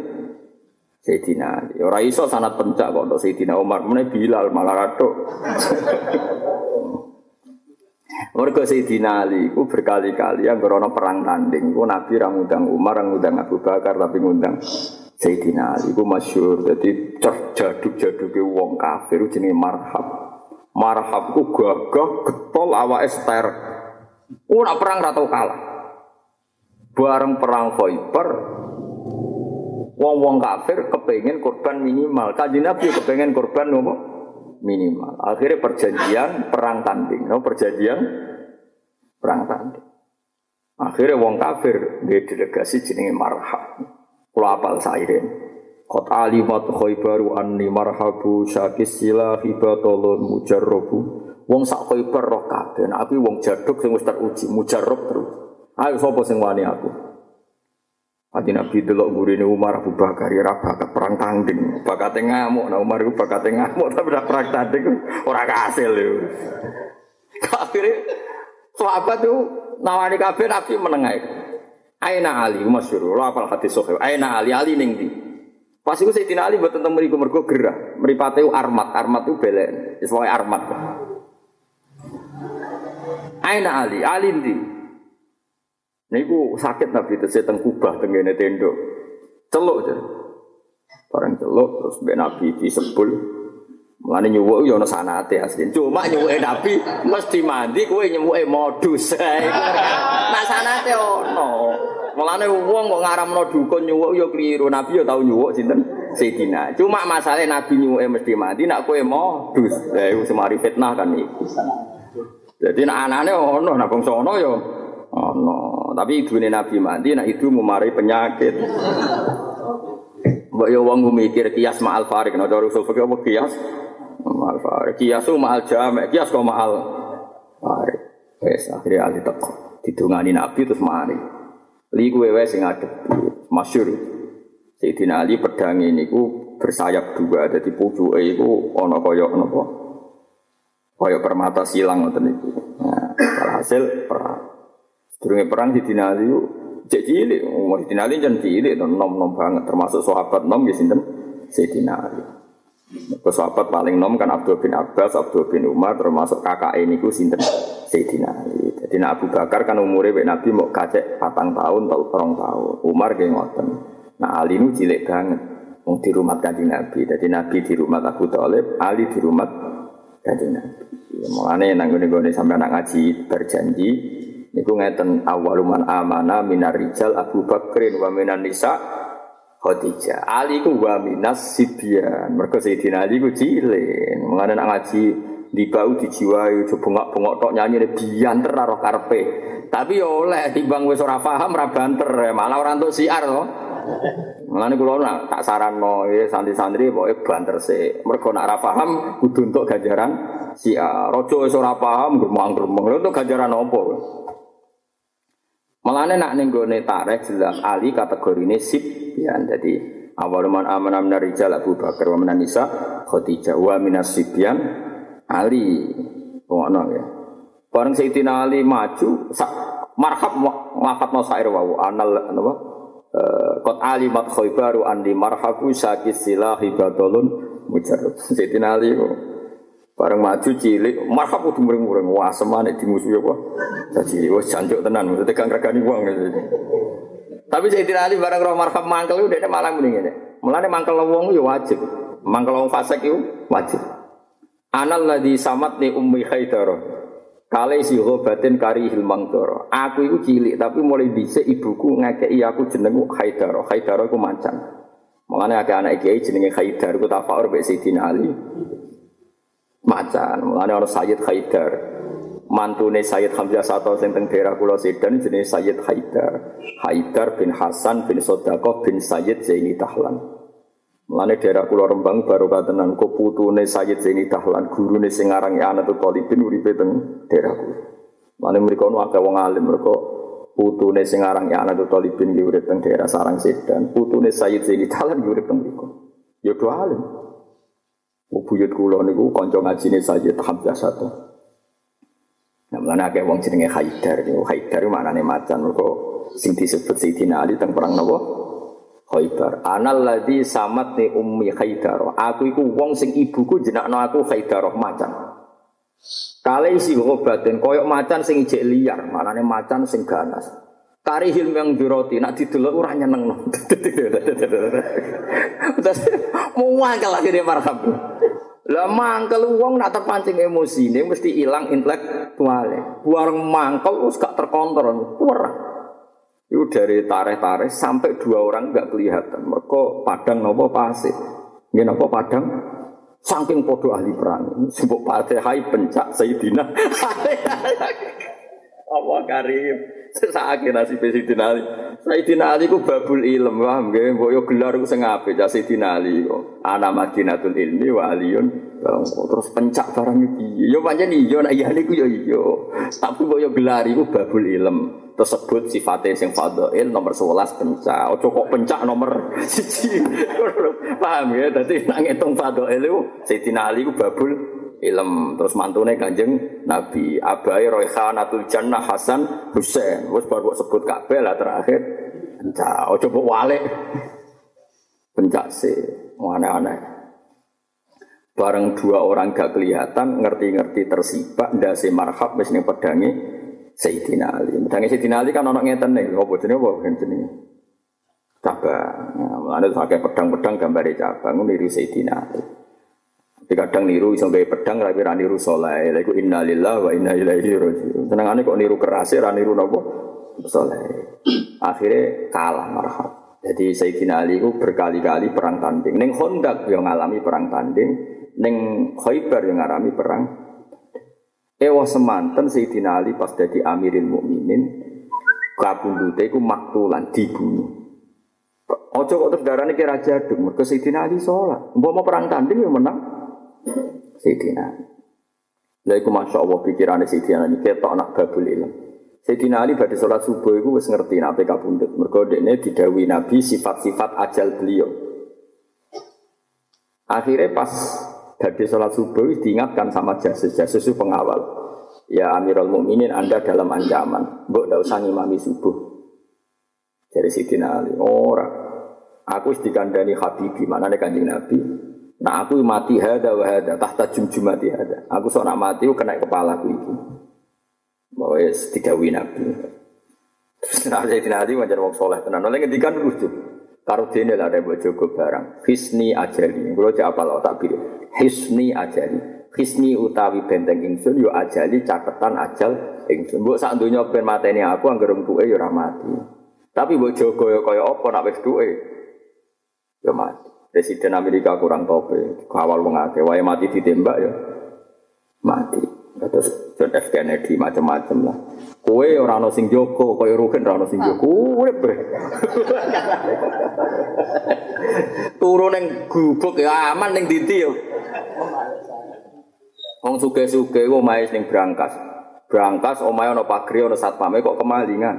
Sayyidina Ali. Ora iso sanat pencak kok untuk Sayyidina Umar. Mene Bilal malah. Mergo Sayyidina Ali ku berkali-kali yang berono perang tanding. Ku Nabi ra ngundang Umar, ra ngundang Abu Bakar tapi ngundang Sayyidina Ali ku masyhur dadi jaduk-jaduke wong kafir jenenge marhab. Marhab ku gagah getol awake ster. Ora perang ra tau kalah. Bareng perang Khaibar wong-wong kafir kepengen korban minimal. Kanjeng Nabi kepengen korban nopo? Minimal. Akhirnya perjanjian perang tanding, no? perjanjian perang tanding. Akhirnya wong kafir dia delegasi jenenge marhab. Kula apal sairen. Qad alimat khaybaru anni marhabu syakis sila hibatolun mujarrobu. Wong sak khaybar roh kabeh. Aku wong jaduk sing wis teruji, mujarrob terus. Ayo sapa sing wani aku? Adi Nabi delok gurine Umar Abu Bakar ya bakat perang tanding, bakat ngamuk. Nah Umar itu bakat ngamuk tapi udah perang tanding ora kasil yo. Akhirnya sahabat tuh nawani kabeh Nabi menengah. Aina Ali masyhur. Lo apal hadis sahih. Aina Ali Ali ning ndi? Pas iku Sayyidina Ali mboten teng mriku mergo gerah. Mripate armat, armat itu belen. Wis armat. Aina Ali, Ali ndi? Niku sakit Nabi tesih teng Kubah teng ngene tendo. Celuk jare. Barang celuk terus mbek Nabi disebul. Mulane nyuwuk yo ana sanate asli. Cuma nyuwuke Nabi mesti mandi kowe nyuwuke modus. Nak sanate ono. Mulane wong kok ngaramno dukun nyuwuk yo keliru. Nabi yo tau nyuwuk sinten? Sayyidina. Cuma masalah Nabi nyuwuke mesti mandi nak kowe modus. Lah semari fitnah kan iku. Jadi nak anane ono, nak bangsa yo ono. Tapi ibune Nabi mandi nak itu memari penyakit. Mbok yo wong mikir kias ma'al farik, nek cara usul apa kias? Ma'al farik. Kias itu ma'al jamek, kias kok ma'al farik. Wes akhirnya ali teko. Didungani Nabi terus mari. Li kuwe wae sing adep. Masyhur. Sayyidina Ali pedang ini ku bersayap dua, jadi pucuke iku ana kaya napa? Kaya permata silang ngoten niku. Nah, hasil perang. Sedurunge perang Sayyidina Ali cek cilik, umur Sayyidina Ali jan cilik, nom-nom banget, termasuk sahabat nom ya sinten Sayyidina Ali. Ke sahabat paling nom kan Abdul bin Abbas, Abdul bin Umar, termasuk kakak ini ku sinten Sayyidina Ali. Jadi Abu Bakar kan umurnya Pak Nabi mau kacek patang tahun atau orang tahun. Umar kayak ngoten. Nah Ali ini cilik banget. Mau di rumah kanjeng Nabi. Jadi Nabi di rumah Abu Talib, Ali di rumah kanjeng Nabi. Ya, mulane nang ngene sampai anak ngaji berjanji niku ngeten awaluman amana minar rijal Abu Bakrin wa minan nisa Khadijah. Ali ku wa minas sibyan. Mergo Sayyidina Ali ku cilik. Mengane nak ngaji di bau dijiwai coba bengok-bengok tok nyanyi bianter roh karpe. Tapi oleh timbang wis ora paham ora banter malah ora entuk siar to. Mulane kula nak tak saranno ya santri-santri pokoke banter sik. Mergo nak ora paham kudu entuk ganjaran siar. Raja wis ora paham gremang-gremeng. Lha entuk ganjaran apa? Malane nak ning gone tareh jelas Ali kategorine sibyan. Jadi awal man amana min rijal Abu Bakar wa min nisa Khadijah wa min sibyan Ali. Ngono ya. Bareng Sayyidina Ali maju sak marhab lafat sair wa anal napa Eh, kot alimat khaybaru andi marhabu sakit silahi badolun mujarab. Sayyidina Ali bareng maju cilik marhab kudu muring-muring wah semane dimusuhi apa. Jadi wis jancuk tenan maksudnya gak ngregani wong. Tapi Sayyidina Ali bareng roh marhab mangkel udah malah mending ngene. Mulane mangkel wong yo wajib. Mangkel wong fasik yo wajib. Anal ladzi samat ni ummi khaidarah. Kale si batin kari hilmang doro. Aku itu cilik tapi mulai dhisik ibuku ngekeki aku jenengku Haidar. Haidar aku macan. Mulane agak anak kiai jenenge Haidar ku tafakur mbek Sayyidina Ali. Macan. Mulane ana Sayyid Haidar. Mantune Sayyid Hamzah Sato sing teng daerah kula Sedan jenenge Sayyid Haidar. Haidar bin Hasan bin Sodako bin Sayyid Zaini Tahlan. Mulane daerah Pulau Rembang baru katenan kok putune Sayyid Zaini Dahlan gurune sing aran Anatul Talibin uripe teng daerah kula. Mulane mriku ono akeh wong alim mereka putune sing aran Anatul Talibin ki urip teng daerah Sarang Sedan, putune Sayyid Zaini Dahlan ki urip teng mriku. Ya alim. Buyut kula niku kanca ngajine Sayyid Hamzah satu. Nah, mulane akeh wong jenenge Haidar, Haidar maknane macan mergo sing disebut Sayyidina Ali teng perang napa? Khaybar. Anal ladzi samatni ummi Haidar. Aku iku wong sing ibuku jenakno aku Haidar macan. Kale isi ngobaten koyok macan sing ijek liar, manane macan sing ganas. Kari hilm yang diroti, nak didelok ora nyeneng. Mau mangkel akhirnya marhab. Lah mangkel wong nak terpancing emosi ini mesti hilang intelektualnya. Buang mangkel wis gak terkontrol. Ora. Itu dari tareh-tareh sampai dua orang nggak kelihatan. Mereka padang nopo pasir. Ini nopo padang saking podo ahli perang. Sebut hai pencak Sayyidina. Allah karim. Sesake nasib Sayyidina Ali. Sayyidina Ali ku babul ilm, paham nggih? Mbok gelar ku sing apik Sayyidina Ali kok. Madinatul ilmi wa. Terus pencak barang iki. Yo pancen iya nek iya niku yo iya. Tapi mbok yo gelar iku babul ilm tersebut sifatnya sing fadhail nomor 11 pencak. Ojo kok pencak nomor 1. Paham ya? Dadi nang ngitung fadhail itu Sayyidina Ali ku babul ilm. Terus mantune Kanjeng Nabi Abai Royhanatul Jannah Hasan Husain. Wis baru sebut kabeh lah terakhir pencak. Ojo kok walik. Pencak sih. Aneh-aneh. Bareng dua orang gak kelihatan, ngerti-ngerti tersibak, ndase marhab wis ning pedange Sayyidina Ali. Mudange Sayyidina Ali kan ono ngeten nih, apa jenenge apa jenenge? Cabang. Nah, ada pakai pedang-pedang gambar cabang niru Sayyidina Ali. Tapi kadang niru iso gawe pedang tapi ra niru saleh. Lha iku innalillahi wa inna ilaihi raji'un. Senengane kok niru keras ra niru napa? Saleh. Akhirnya kalah marhab. Jadi Sayyidina Ali itu berkali-kali perang tanding. Neng Hondak yang ngalami perang tanding, neng Khaybar yang ngalami perang Ewa semanten Sayyidina Ali pas jadi Amiril Mukminin kabundute iku maktulan dibunuh. Ojo kok terus darane kira jaduk, mergo Sayyidina Ali salat. Mbok mau perang tanding ya menang Sayyidina Ali. Lha iku masyaallah pikirane Sayyidina Ali ketok anak babul ilmu. Sayyidina Ali badhe salat subuh iku wis ngerti nek kabundut. Mergo dekne didhawuhi Nabi sifat-sifat ajal beliau. Akhirnya pas Badai sholat subuh diingatkan sama jasus, jasus itu pengawal. Ya Amirul Mukminin Anda dalam ancaman. Mbok tidak usah ngimami subuh. Dari Siti Ali. Ora. Aku dikandani Habibi. Mana kanjeng Nabi? Nah aku mati hada wa hada. Tahta jum mati hada. Aku seorang mati kena kepala aku ini. Bahwa didawi Nabi. Terus nah Sayyidina Ali wajar wong soleh tenan. Oleh ngendikan lucu. Karo dene lah ada bojoku barang. Hisni ajali. Kulo cek apa lo tak pilih hisni ajali. Hisni utawi benteng ingsun yo ajali caketan ajal ingsun. Mbok sak donya ben mateni aku anggere tuke yo mati. Tapi mbok jaga yo kaya apa nak wis duwe yo mati. Presiden Amerika kurang tope, kawal wong akeh wae mati ditembak yo mati. Terus John F Kennedy macam-macam lah. Kue orang ono sing joko, kue rugen orang ono sing joko, urip be. Turun neng gubuk ya aman neng diti yo. Wong suge-suge omahe ning Brankas. Brankas omahe ana pagri ana satpame kok kemalingan.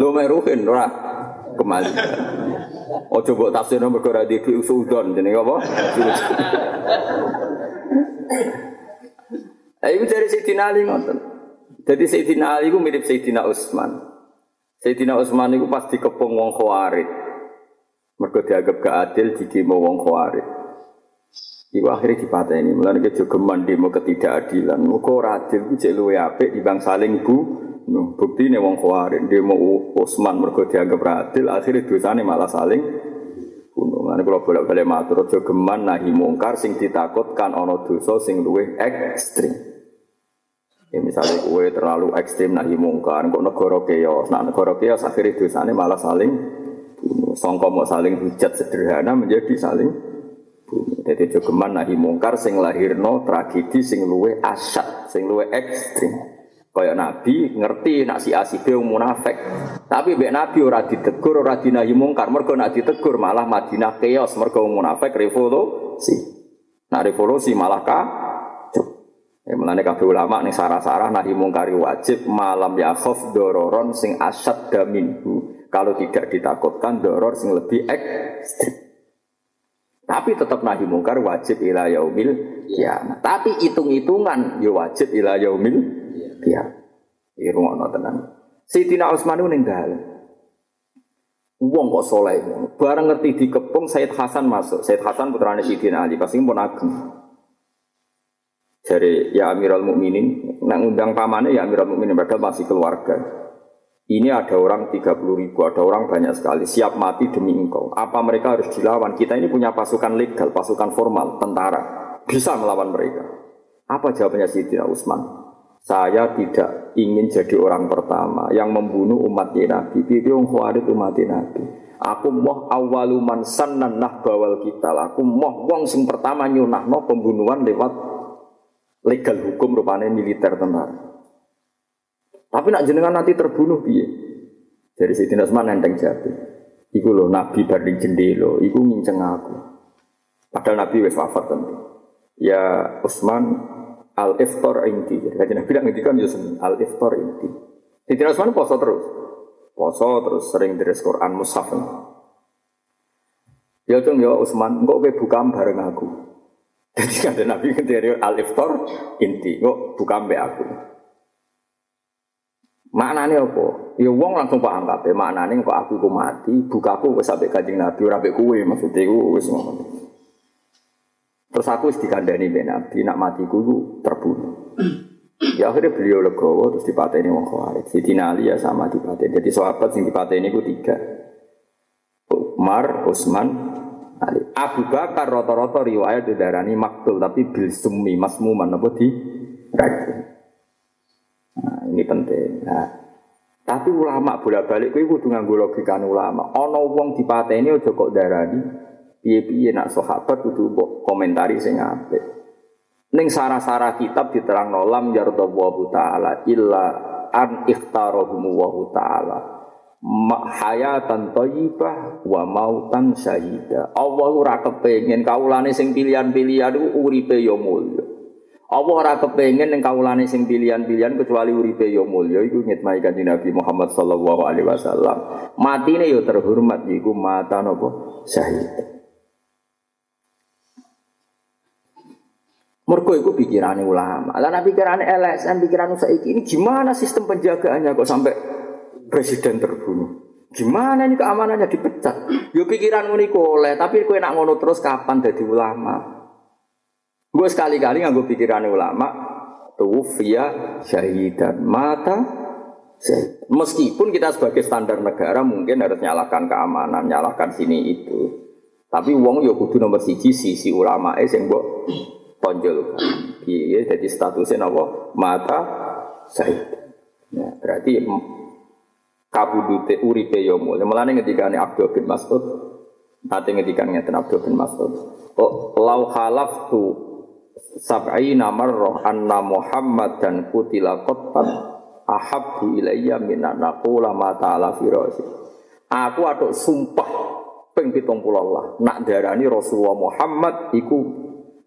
Lo meruhin ora kembali. Oh coba tafsir nomor kau di usudon jadi apa? Eh itu dari Sayyidina Ali ngoten. Jadi Sayyidina Ali itu mirip Sayyidina Utsman. Sayyidina Utsman itu pasti kepung wong khawarid. Mergo dianggap gak adil didemo wong khawarid. Iku akhirnya dipateni, mulane kejogeman demo ketidakadilan. Muga ora adil ku cek luwe apik dibanding saling bu. Bukti nih wong khawarid demo Utsman mergo dianggap adil, akhirnya dosane malah saling bunuh. Mulane kula bolak-balik matur aja geman nahi mungkar sing ditakutkan ana dosa sing luwih ekstrim. Ya misalnya kue terlalu ekstrim nahi mungkar, kok negara keos, nah negara keos akhirnya dosanya malah saling bunuh. Songko mau saling hujat sederhana menjadi saling bunuh. Jadi jogeman nahi mungkar sing lahirno tragedi sing luwe asat, sing luwe ekstrim. Kayak Nabi ngerti nak si asibe munafik. Tapi mbek Nabi ora ditegur, ora dinahi mungkar. Mergo nak ditegur malah Madinah keos, mergo munafik revolusi. Nah revolusi malah kah Ya melane kabeh ulama ning sarah-sarah nahi mungkari wajib malam ya khof dororon sing asad daminhu. Kalau tidak ditakutkan doror sing lebih ekstrim. Tapi tetap nahi mungkar wajib ila yaumil kiamat. Tapi hitung-hitungan ya wajib ila yaumil kiamat. Iki rungokno tenan. Sayyidina Utsman ning dalem. Wong kok soleh Barang ngerti dikepung Said Hasan masuk. Said Hasan putrane Sayyidina Ali, pasti pun ageng. Dari ya Amirul Mukminin, nak undang pamannya ya Amirul Mukminin padahal masih keluarga. Ini ada orang 30 ribu, ada orang banyak sekali, siap mati demi engkau. Apa mereka harus dilawan? Kita ini punya pasukan legal, pasukan formal, tentara. Bisa melawan mereka. Apa jawabannya Sayyidina Utsman? Saya tidak ingin jadi orang pertama yang membunuh umat Nabi. Bibi khawarit umat Nabi. Aku moh awaluman sanan nah bawal kita. Aku moh wong sing pertama nyunah no pembunuhan lewat legal hukum rupanya militer tentara. Tapi nak jenengan nanti terbunuh piye? Dari Sayyidina Utsman nenteng jatuh. Iku loh Nabi barding jendelo, iku nginceng aku. Padahal Nabi wes wafat tentu. Ya Utsman al iftar inti. Jadi Nabi bilang kan ya al iftar inti. Sayyidina Utsman poso terus. Poso terus sering dari Quran mushaf. Ya cung ya Utsman, engkau buka bareng aku. Jadi ada Nabi dari al iftar inti, kok buka mbak aku. Maknanya apa? Ya wong langsung paham kabeh. Maknanya kok aku ku mati, bukaku wis sampai Kanjeng Nabi ora mbek kowe maksudnya ku wis ngono. Terus aku wis dikandani mbek Nabi nak matiku ku terbunuh. Ya akhirnya beliau legowo terus dipateni wong Khawarij. Sidina Ali ya sama dipateni. Jadi sahabat sing dipateni ku tiga. Umar, Utsman, Ali. Abu Bakar rata-rata riwayat didarani maktul tapi bil summi masmuman apa di Nah, ini penting. Nah, tapi ulama bolak-balik kuwi kudu nganggo logika ulama. Ana wong dipateni aja kok darani piye-piye nak sahabat kudu mbok komentari sing apik. Ning sarah-sarah kitab diterang lam yardallahu taala illa an ikhtarahum wa taala hayatan thayyibah wa mautan syahida. Allah ora kepengin kaulane sing pilihan-pilihan uripe ya mulya. Allah ora kepengin ning kaulane sing pilihan-pilihan kecuali uripe ya mulya iku ngitmai kanjeng Nabi Muhammad sallallahu alaihi wasallam. Matine ya terhormat iku mata napa syahid. Mergo iku pikirane ulama. Lah nek pikirane LSM, pikiran saiki ini gimana sistem penjagaannya kok sampai presiden terbunuh. Gimana ini keamanannya dipecat? Yo pikiran oleh, tapi kowe nak ngono terus kapan jadi ulama? Gue sekali-kali nganggo pikiran ulama, tuwfiya syahidan mata. Meskipun kita sebagai standar negara mungkin harus nyalakan keamanan, nyalakan sini itu. Tapi wong yo kudu nomor siji sisi ulama eh sing mbok tonjol. Piye jadi statusnya napa? Mata syahid. Ya, berarti kabudute uripe yo mulya. Mulane ngendikane Abdul bin Mas'ud nate ngendikan ngeten Abdul bin Mas'ud. Oh, lau tu sab'ina marrah anna Muhammad dan kutila qattan ahabbu ilayya min naqula ma ta'ala firasi. Aku atuk sumpah ping 70 lah nak darani Rasulullah Muhammad iku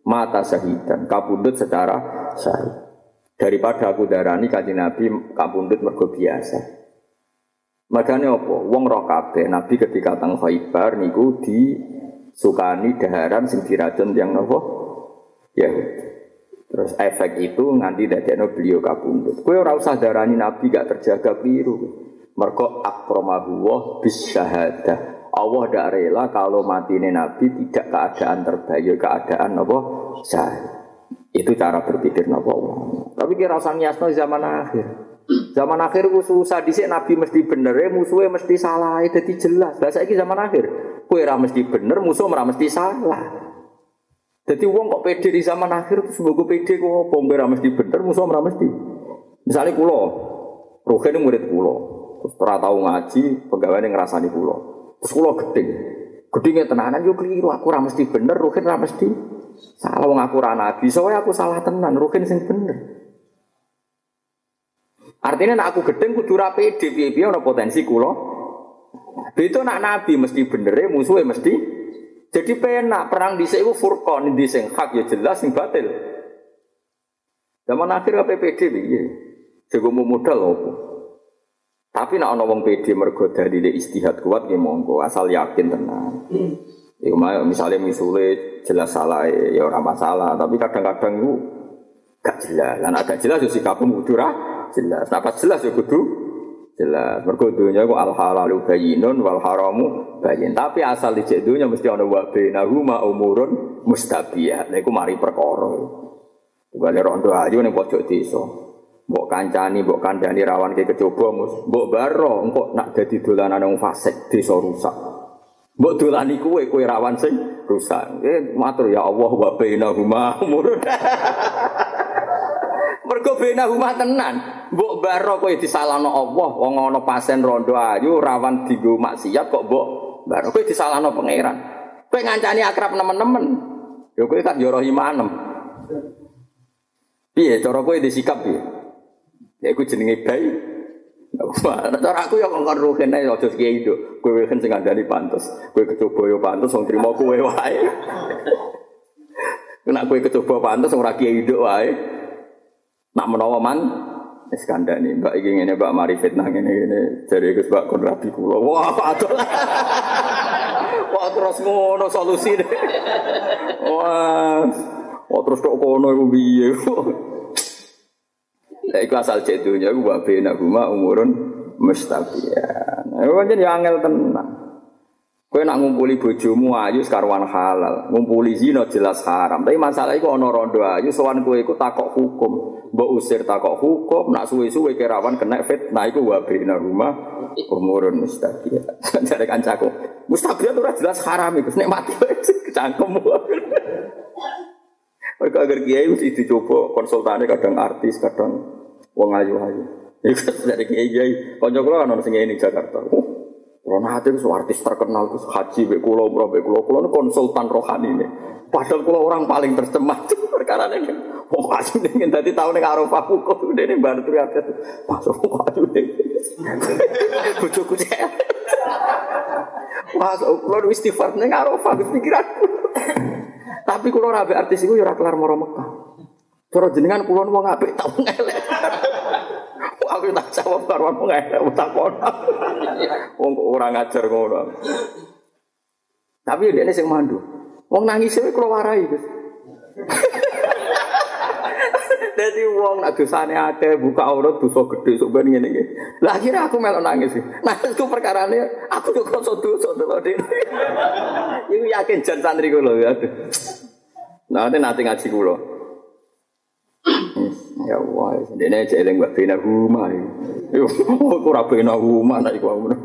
mata syahidan kabundut secara syahid. Daripada aku darani kanjeng Nabi kabundut mergo biasa. Makanya apa? Wong roh kabeh Nabi ketika teng Khaibar niku di sukani daharan sing diracun yang nopo ya terus efek itu nganti dadekno beliau kabundut kowe ora usah darani nabi gak terjaga biru mergo akramahu wa bis syahadah Allah tidak rela kalau mati ini nabi tidak keadaan terbaik keadaan apa? Syahid itu cara berpikir Nabi tapi kira usah niasno zaman akhir. Zaman akhir ku susah dhisik nabi mesti bener musuhnya mesti salah jadi jelas. Bahasa ini zaman akhir Kue ora mesti bener, musuh ora mesti salah. Jadi uang kok pede di zaman akhir itu semoga pede kok apa? Ora mesti bener, musuh ora mesti. Misalnya kulo, Ruhin murid kulo, terus ora tahu ngaji, pegawai ngerasani kulo. Terus kulo gedeng. Gedengnya tenanan yo keliru, aku ora mesti bener, Ruhin ora mesti salah wong aku ora nabi, soalnya aku salah tenan, Ruhin sing bener. Artinya nak aku gedeng kudu ra pede piye-piye potensi kulo itu nak nabi mesti bener ya musuhnya mesti. Jadi penak perang di sini furqan di sing hak ya jelas sing batil. Zaman akhir PPD piye? Jago modal opo. Tapi nak ana wong PD mergo dalile istihad kuat ya monggo asal yakin tenang. Iku misalnya misule jelas salah ya orang masalah, tapi kadang-kadang itu gak jelas. Dan agak jelas ya sikapmu kudu jelas. Nah pas jelas ya kudu jelas. Mergo dunya ku al halalu bayyinun wal haramu bayyin. Tapi asal di dunya mesti ana wa bainahuma umurun mustabiyah. Lha iku mari perkara. Bale rondo ayu ning pojok desa. Kancani, mbok kandhani rawan ke kecoba, mbok baro engko nak dadi dolanan wong fasik desa rusak. Mbok dolani kuwe kowe rawan sing rusak. Eh matur ya Allah wa bainahuma umurun. Mergo bena rumah tenan. Mbok baro kowe disalahno Allah, wong ana pasien rondo ayu rawan dienggo maksiat kok mbok baro kowe disalahno pangeran. Kowe ngancani akrab nemen-nemen. Ya kowe kan yo imanem. Piye cara kowe disikap piye? Ya iku jenenge bayi. Cara aku ya ngongkon ruhen ae aja kiai itu. Kowe kan sing ngandani pantes. Kowe kecoba yo pantes wong trimo kowe wae. Kena kowe kecoba pantes ora kiai itu wae. Nak menawa man wis Mbak iki ngene Mbak mari fitnah ngene ngene jare Gus Mbak kon rabi kula. Wah, adol. Wah, terus ngono solusi deh. Wah. Wah, terus kok kono iku piye? Lah iku asal cek dunya ku wa bena huma umurun mustaqiyan. Nah, pancen ya angel tenan. Kowe nak ngumpuli bojomu ayu sekarwan halal, ngumpuli zina jelas haram. Tapi masalah iku ana rondo ayu sowan kowe iku takok hukum. Mbok usir takok hukum, nak suwe-suwe kerawan kena fitnah iku wa bina rumah umurun mustaqiyah. Jare kancaku, mustaqiyah ora jelas haram iku nek mati kecangkem. Mereka agar kiai mesti dicoba konsultane kadang artis, kadang wong ayu-ayu. Iku dari kiai kiai, kanca kula kan ono sing ini Jakarta. Kalau nanti itu artis terkenal itu haji be kulo bro be kulo konsultan rohani ini. Padahal kulo orang paling tercemar perkara ini. Wong haji ini tadi tahun yang arafah ini baru teriak itu. Masuk wong ini. Bujuk kucing. Masuk kulo istighfar nih arafah pikiranku. Tapi kulo rabe artis itu ya kelar moro Mekah. Cara jenengan kulo wong apik tau ngelek. Aku tak jawab karo wong elek takon. Wong kok ora ngajar ngono. Tapi dia ini sing mandu. Wong nangis itu kalau warai Gus. Jadi wong nak dosane akeh buka aurat dosa gede sok ben ngene iki. Lah akhirnya aku melok nangis. Nangis ku perkarane aku yo krasa dosa to Dik. Iku yakin jan santri kula ya. Nah, nanti ngaji kula. Ya Allah, dene cek eling mbak bina rumah. Yo, aku ora rumah nek iku ngono.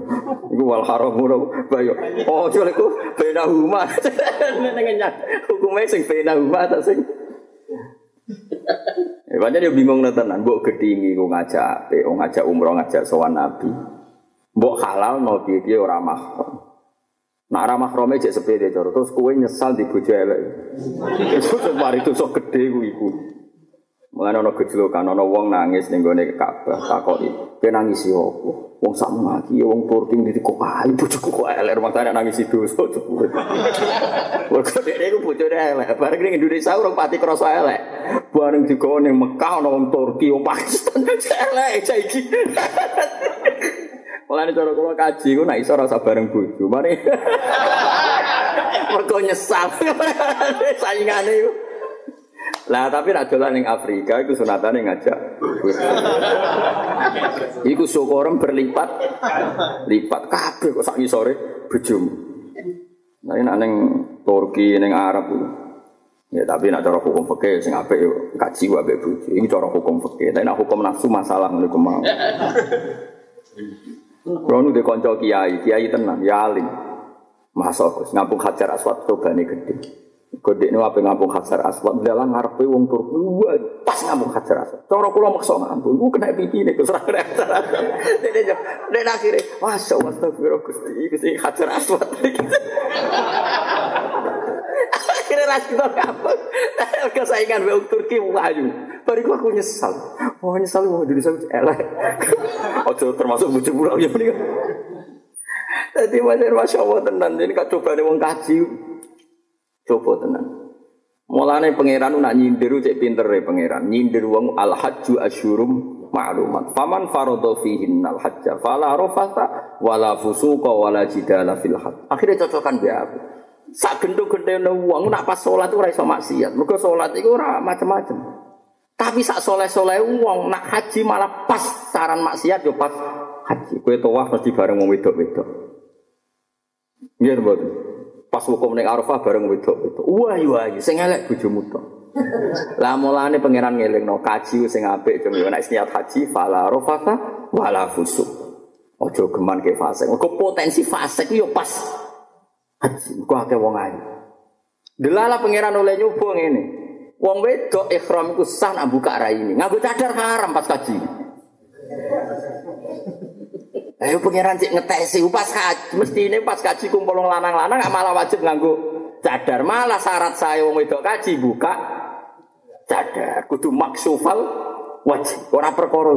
Iku wal haram bayo. Oh, jare iku bina rumah. Ning nyak, sing bina rumah ta sing. Ya banyak dia bingung tenan, mbok gedingi ku ngajak, pe ngajak umroh ngajak sowan nabi. Mbok halal no piye-piye ora mahram. Nak ora mahrame cek sepede cara terus kowe nyesal di bojo elek. Itu mari dosa gede ku iku. Mulane ana gejlokan ana wong nangis ning gone Ka'bah takoki, "Kowe nangis opo?" Wong sak mati wong Turki ndi kok ae bojoku kok elek tangga nangis dosa cepet. Kok dhewe iku bojone elek, bareng ning Indonesia urung pati krasa elek. Bareng digawa ning Mekah ana wong Turki, wong Pakistan elek saiki. Mulane cara kula kaji ku nek iso rasa bareng bojo. Mari. Mergo nyesal. Saingane iku. Lah tapi nak dolan ning Afrika iku sunatane ngajak. iku syukurem berlipat lipat kabeh kok sak ngisore bojomu. Nah nek ning Turki ning Arab. Ya tapi nak cara hukum fikih sing apik yo kaji wae ambek bojo. Iki cara hukum fikih. Tapi nak hukum nafsu masalah ngene ku mau. Kulo nu kiai, kiai tenan, ya alim. Masa Gus ngampung Hajar Aswad tobane gede. Kodek ini apa ngampung Hajar Aswad, dalam ngarepe wong Turki, wah pas ngampung Hajar Aswad. Cara kula maksa ngampung, gue kena pipi gue serah kena Hajar Aswad. Dene akhirnya, masya Allah, astagfirullah gusti, gusti Hajar Aswad. Akhirnya ras kita ngampung, kesaingan wong Turki wahyu. Bariku aku nyesal, wah nyesal wong Indonesia elek. Ojo termasuk bujuk pulau ya. Tadi masya Allah tenan, ini kak coba wong kaji. Coba tenan. Mulane pangeran nak nyindir cek pinter ya pangeran. Nyindir wong al hajju asyurum ma'lumat. Faman faradha fihin al hajja fala rafata wala fusuqa wala jidala fil hajj. Akhirnya cocokan be aku. Sak gendho-gendhone wong nak pas salat ora iso maksiat. Mergo salat iku ora macam-macam. Tapi sak soleh-soleh wong nak haji malah pas saran maksiat yo pas haji. Kowe tawaf mesti bareng wong wedok-wedok. Nggih mboten. Pas hukum ning Arafah bareng wedok-wedok. Wah yo ayu sing elek bojomu to. Lah mulane pangeran ngelingno kaji sing apik cuma yo nek niat haji fala rafata wala fusuk. Ojo geman ke fase. Kok potensi fase yo pas haji. Kok akeh wong ayu. Delala pangeran oleh nyoba ngene. Wong wedok ikhram iku sah nak buka raine. Nganggo cadar haram pas kaji. Ayo pangeran cek ngetesi pas kaji, mesti ini pas kaji kumpul lanang-lanang gak malah wajib nganggo cadar. Malah syarat saya wong wedok kaji buka cadar. Kudu maksufal wajib. Ora perkara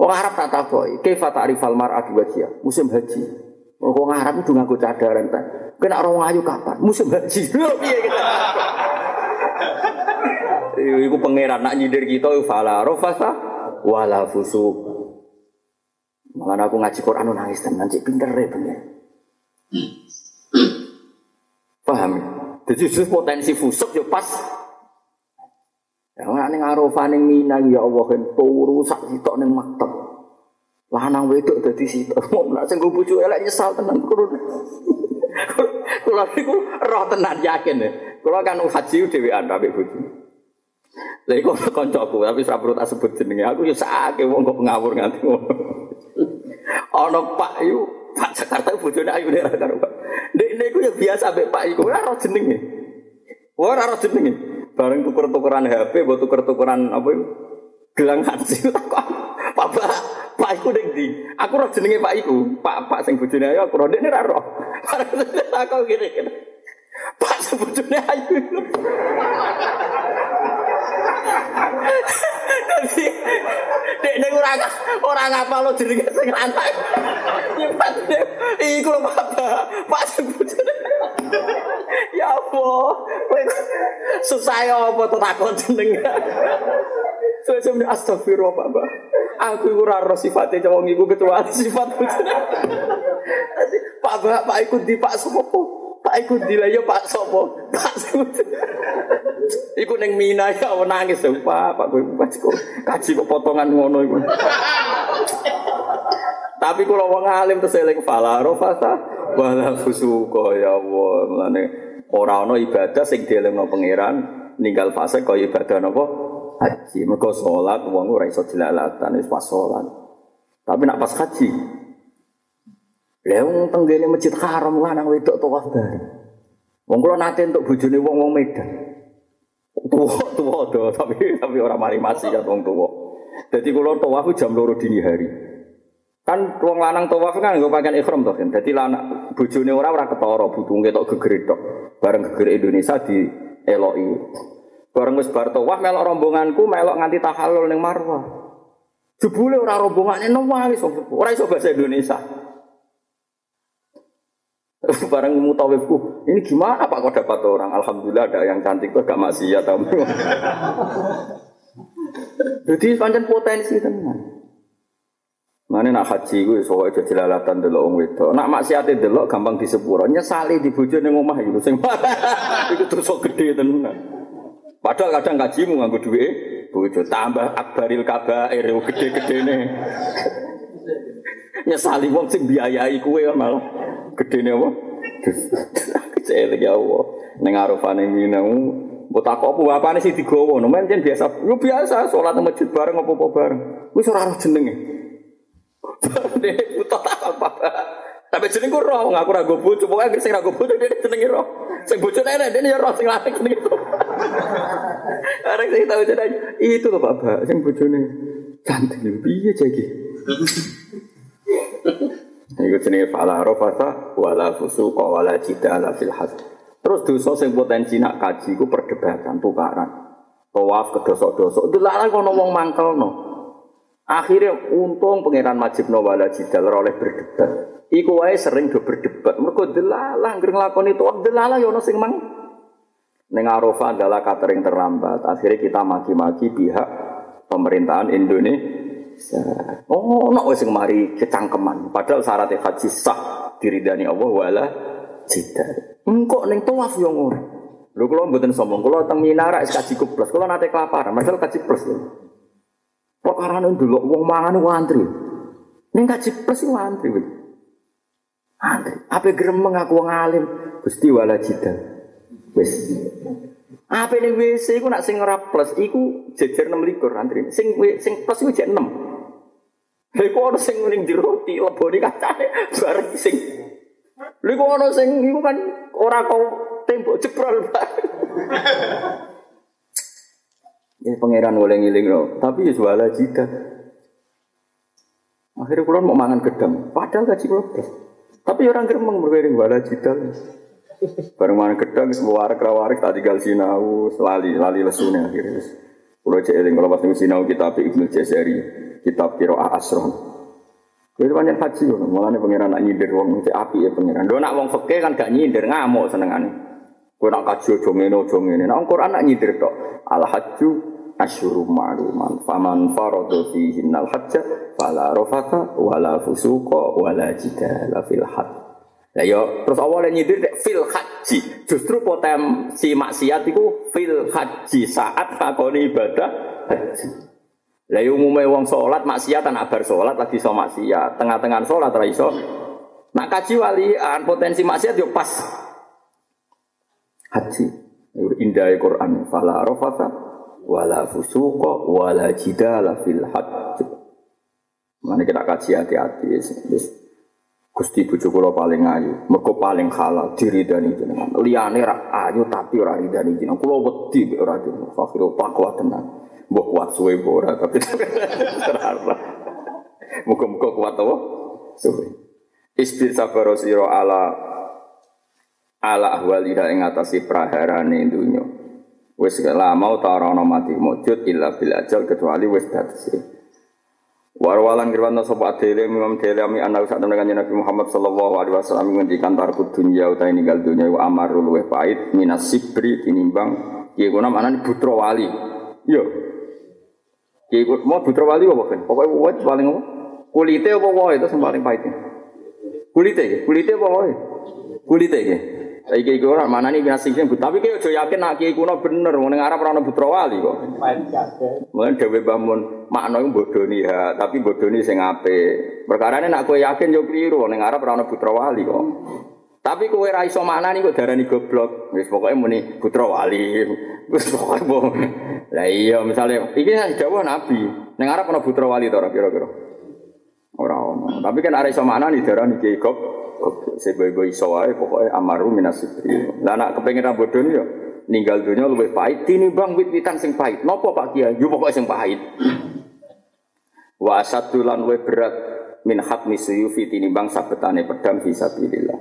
Wong Arab tak takoki, kaifa ta'rifal mar'atu wajhiha? Musim haji. Wong Arab itu nganggo cadar entek. Kena orang ayu kapan? Musim haji. Iku pangeran nak nyindir kita fala rafasa wala fusuk. Malah aku ngaji Quran nangis tenan cek pinter ya bener. Paham? Jadi justru potensi fusuk ya pas. Ya ana ning Arafah ning Mina ya Allah kan turu sak sitok ning maktab. Lanang wedok dadi sitok. Mau nak sing bojo elek nyesal tenan kurun. Kula niku roh tenan yakin ya. Kula kan haji dhewean ambek bojo. Lha iku kancaku tapi ora perlu tak sebut. Aku ya sakake wong kok ngawur nganti ngono. Ana Pak yu, Pak Jakarta bojone ayu nek karo. Nek niku ya biasa mbek Pak iku ora ora jenenge. Ora ora jenenge. Bareng tuker-tukeran HP, mbok tuker-tukeran apa iku? Gelang takon. Pak Pak, Pak iku ning ndi? Aku ora jenenge Pak iku. Pak Pak sing bojone ayu aku ora ndekne ora roh. Takon gini-gini. Pak sebetulnya ayu. Jadi, dek nek ora ora ngapal lo jenenge sing lanang. Nyipat iku lho Pak. Pak sebetulnya. Ya kowe susah ya apa to takon jeneng. Suwe-suwe astagfirullah Pak. Aku iku ora sifate wong iku kecuali sifat bojone. Pak Pak iku di Pak Sopo. Pak iku dilayo Pak Sopo. Pak Iku neng Mina ya nangis dong Pak. Pak gue pas kok kaji kok potongan ngono iku. Tapi kalau wong alim terus eling fala rofasa wala fusuka ya Allah. Mulane ora ana ibadah sing dielingno pangeran ninggal fase kaya ibadah napa haji. Mergo salat wong ora iso dilalatan wis pas salat. Tapi nak pas haji Lah wong tenggene masjid haram lanang wedok tawaf bareng. Wong kula nate entuk bojone wong-wong Medan. Tuwa tuwa do tapi tapi ora mari ya wong tuwa. Dadi kula tawaf jam loro dini hari. Kan wong lanang tawaf kan nggo pakaian ihram to kan. Dadi lanang bojone ora ora ketara butunge tok gegere Bareng gegere Indonesia di eloki. Bareng wis bar tawaf melok rombonganku melok nganti tahallul ning Marwah. Jebule ora rombongane nangis ora iso bahasa Indonesia. Barang mutawifku, ini gimana Pak kok dapat orang? Alhamdulillah ada yang cantik tuh gak ya tahu. Jadi panjang potensi teman. Mana nak haji gue soalnya jadi jelalatan delok wong wedok. Nak maksiate delok gampang disepuro. Nyesali di bojone ning omah iku sing iku dosa gede tenan. Padahal kadang gajimu nganggo duit bojo tambah akbaril kabair gede-gedene. Nyesali wong sing biayai kuwe malah gedene apa? Kecil ya Allah. Ning arafane minau Mbok tak apa bapane sih digowo, men biasa. Yo biasa salat nang masjid bareng apa-apa bareng. Wis ora roh jenenge. Dene buta apa. Tapi jeneng ku roh ngaku ra gobo, coba ae sing ra gobo dene jenenge roh. Sing bojone enek dene ya roh sing lanang jenenge. Arek sing tau jeneng itu lho Pak, sing bojone cantik piye jeki. Iku jenenge fala rafasa wala fusuqa wala jidala fil hajj. Terus dosa sing potensi nak kaji ku perdebatan tukaran. Tawaf ke dosa-dosa. Delala kono wong mangkelno. Akhirnya untung pangeran Majib Nawala Jidal oleh berdebat. Iku wae sering do berdebat. Mereka delalah ngger nglakoni itu delalah ya ono sing mang ning Arafah adalah catering terlambat. Akhirnya kita maki-maki pihak pemerintahan Indonesia. Oh, ono wis mari kecangkeman. Padahal syarat haji sah diridani Allah wala jidal. Engkok ning tawaf yo ngono. Lho kula mboten sombong, kula teng Minara kaji plus. Kula nate kelaparan, padahal kaji plus. Lho. Perkara dulu wong mangan ku antri. Ning kaji plus ku antri. Antri. Apa gremeng aku wong alim, Gusti wala jidal. Wis. Apa ning WC iku nak sing ora plus iku jejer 6 likur antri. Sing sing plus iku jek 6. Lha kok ana sing ning jero ti lebone kacane bareng sing Lha kok ana sing iku kan ora kau tembok jebrol. Ya pangeran boleh ngiling loh, tapi ya suara jika. Akhirnya kulon mau mangan gedang, padahal gaji kulon Tapi orang geremeng berkairing wala jidal. Bareng mangan gedang, semua warak rawarik tak tinggal sinau, lali lali lesunya akhirnya. Kulo cek eling kalau pas sinau kitab Ibnu Jazari, kitab Qiraah Asron. Itu banyak haji loh, malah nih pangeran nak nyindir wong cek api ya pangeran. Do nak wong fakir kan gak nyindir ngamuk senengane. Kowe nak kaji aja ngene aja ngene. Nak Quran nak nyindir tok. Al hajju asyuru ma'luman faman farada fihi al hajja fala rafata wala fusuqa wala jidala fil hajj Ya yo terus awalnya nyindir fil haji. Justru potensi maksiat itu fil haji saat lakoni ibadah haji. Lah yo umume wong salat maksiat ana bar salat lagi iso maksiat, tengah-tengah salat ra iso. Nak kaji walian potensi maksiat yo pas haji. Indah Quran fala rafata wala fusuqa wala jidala fil hajj. Mana kita kaji hati-hati Gusti bojo kula paling ayu, mergo paling halal diridani jenengan. Liyane ra ayu tapi ora ridani jenengan. Kula wedi ora dene. Fakir kuat tenan. Mbok kuat suwe ora tapi ora. Muga-muga kuat apa? Suwe. Isti sabaro sira ala ala ahwalira ing atase praharane dunya. Wis lama ta ora ana mati mujud illa bil ajal kecuali wis datese. Warwalan kirwana sapa adele Imam Dele ami ana sak temen kanjeng Nabi Muhammad sallallahu alaihi wasallam ngendikan tarku dunya utahe ninggal dunya wa amarul luweh pait minas sibri tinimbang kiye kuna manane putra wali. Yo. Kiye mau putra wali apa kan? Pokoke wae paling apa? Kulite apa wae itu sing paling pahit. Kulite, kulite apa wae? Kulite iki. Saiki iki ora manani binasing sing tapi ki aja yakin nak kiai kuno bener wong ning Arab ora ana putra wali kok. Mulane dhewe bangun makna iku bodoni ha, tapi bodoni sing apik. Perkarane nak kowe yakin yo kliru ning Arab ora ana putra wali kok. Tapi kowe ra iso maknani kok darani goblok. Wis pokoke muni putra wali. Wis pokoke. Lah iya misale iki dawuh Nabi. Ning Arab ana putra wali to kira-kira. Ora ono. Tapi kan arek iso maknani darani kiai goblok. Sebo-bo iso wae pokoke amaru minasibri. Lah nak kepengin ra bodho yo ninggal dunia luwih pahit tinimbang wit-witan sing pahit. Napa Pak Kiai? Yo pokoke sing pahit. Wa asadulan luwih berat min hatmi suyufi tinimbang sabetane pedang fisabilillah.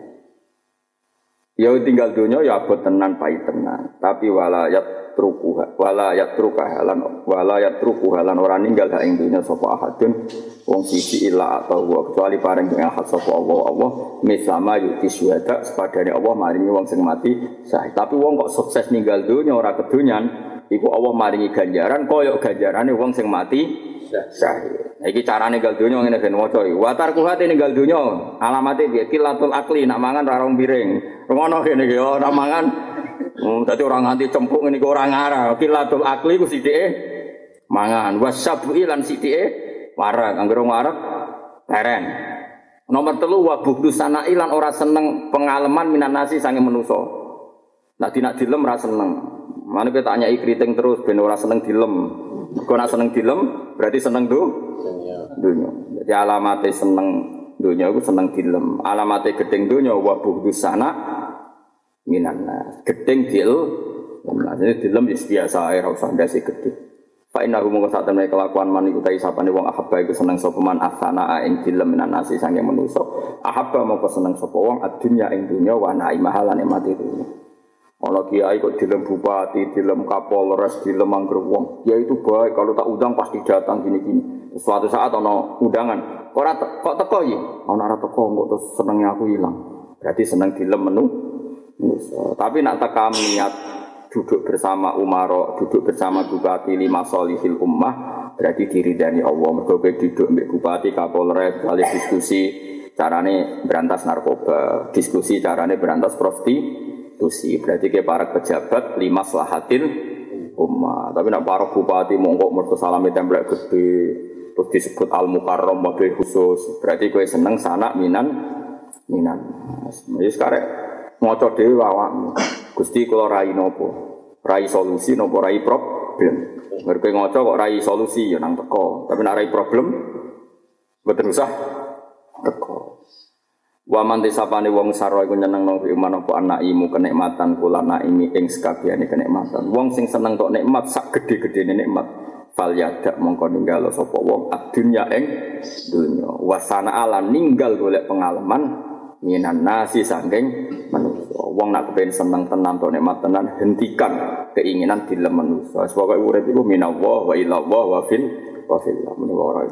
Ya tinggal dunia ya abot tenan pahit tenan, tapi wala yatruku wala yatruka halan wala yatruku halan ora ninggal hak ing dunya sapa ahadun wong siji illa atau wa kecuali pareng dengan hak sapa Allah Allah misama yuti syuhada sepadane Allah maringi wong sing mati sah. Tapi wong kok sukses ninggal dunya ora kedunyan iku Allah maringi ganjaran koyok ganjarane wong sing mati syahid. Iki carane gal donya ngene ben waca iki. Wa tarkuhat ninggal donya alamate piye? Kilatul akli nak mangan ra rong piring. Ngono kene iki oh nak mangan Hmm, dadi orang nganti cempuk ngene iki ora ngarah. Kilatul akli ku sithike mangan. Wasabu lan sithike warak. Anggere warak teren. Nomor telu wa buhdu sana ilan ora seneng pengalaman minan nasi sange menuso. Nah tidak dilem ora seneng. Mana kita tanya kriting terus ben ora seneng dilem. Kau nak seneng dilem berarti seneng tuh dunia. Jadi alamatnya seneng dunia itu seneng dilem. Alamatnya gedeng dunia wa buhdu sana minan nas. Gedeng dil. Jadi dilem biasa air usah ndase gedeng. Fa inna hum saat temen kelakuan man tai sapane wong ahabba iku seneng sapa man asana ing dilem minan nasi sange manusa. Ahabba mongko seneng sapa wong adunya ing dunya wa naimaha lan nikmati dunya. Ana kiai kok dilem bupati, dilem kapolres, dilem angger wong. Ya itu baik kalau tak undang pasti datang gini-gini. Suatu saat ana undangan, ora te kok teko iki? Ana ora teko kok terus senenge aku hilang. Berarti seneng dilem menu. Tapi nak tekam niat duduk bersama Umaro, duduk bersama Bupati lima solihil ummah, berarti diri dari Allah. Mereka duduk dengan Bupati, Kapolres, kali diskusi carane berantas narkoba, diskusi carane berantas prostitusi. Berarti ke para pejabat lima selahatil ummah. Tapi nak para bupati mongkok mereka salami templek gede, terus disebut al mukarrom mobil khusus. Berarti kue seneng sana minan minan. Jadi sekarang ngoco dewi awakmu. Gusti kula rai nopo? Rai solusi nopo rai problem? Mereka ngoco kok rai solusi ya nang teko, tapi nak rai problem betul usah teko. Wa man disapane wong sarwa iku nyeneng nang iman apa anak imu kenikmatan kula naimi ing sekabiane kenikmatan. Wong sing seneng tok nikmat sak gede-gedene nikmat. Fal yadak mongko ninggal sapa wong adunya ing dunya. Wasana ala ninggal golek pengalaman minan nasi sangking manusia. Wong nak kepen seneng tenan to nikmat tenan hentikan keinginan dilem manusia. Sebab urip iku minallah wa ilallah wa fil wa fil. Menawa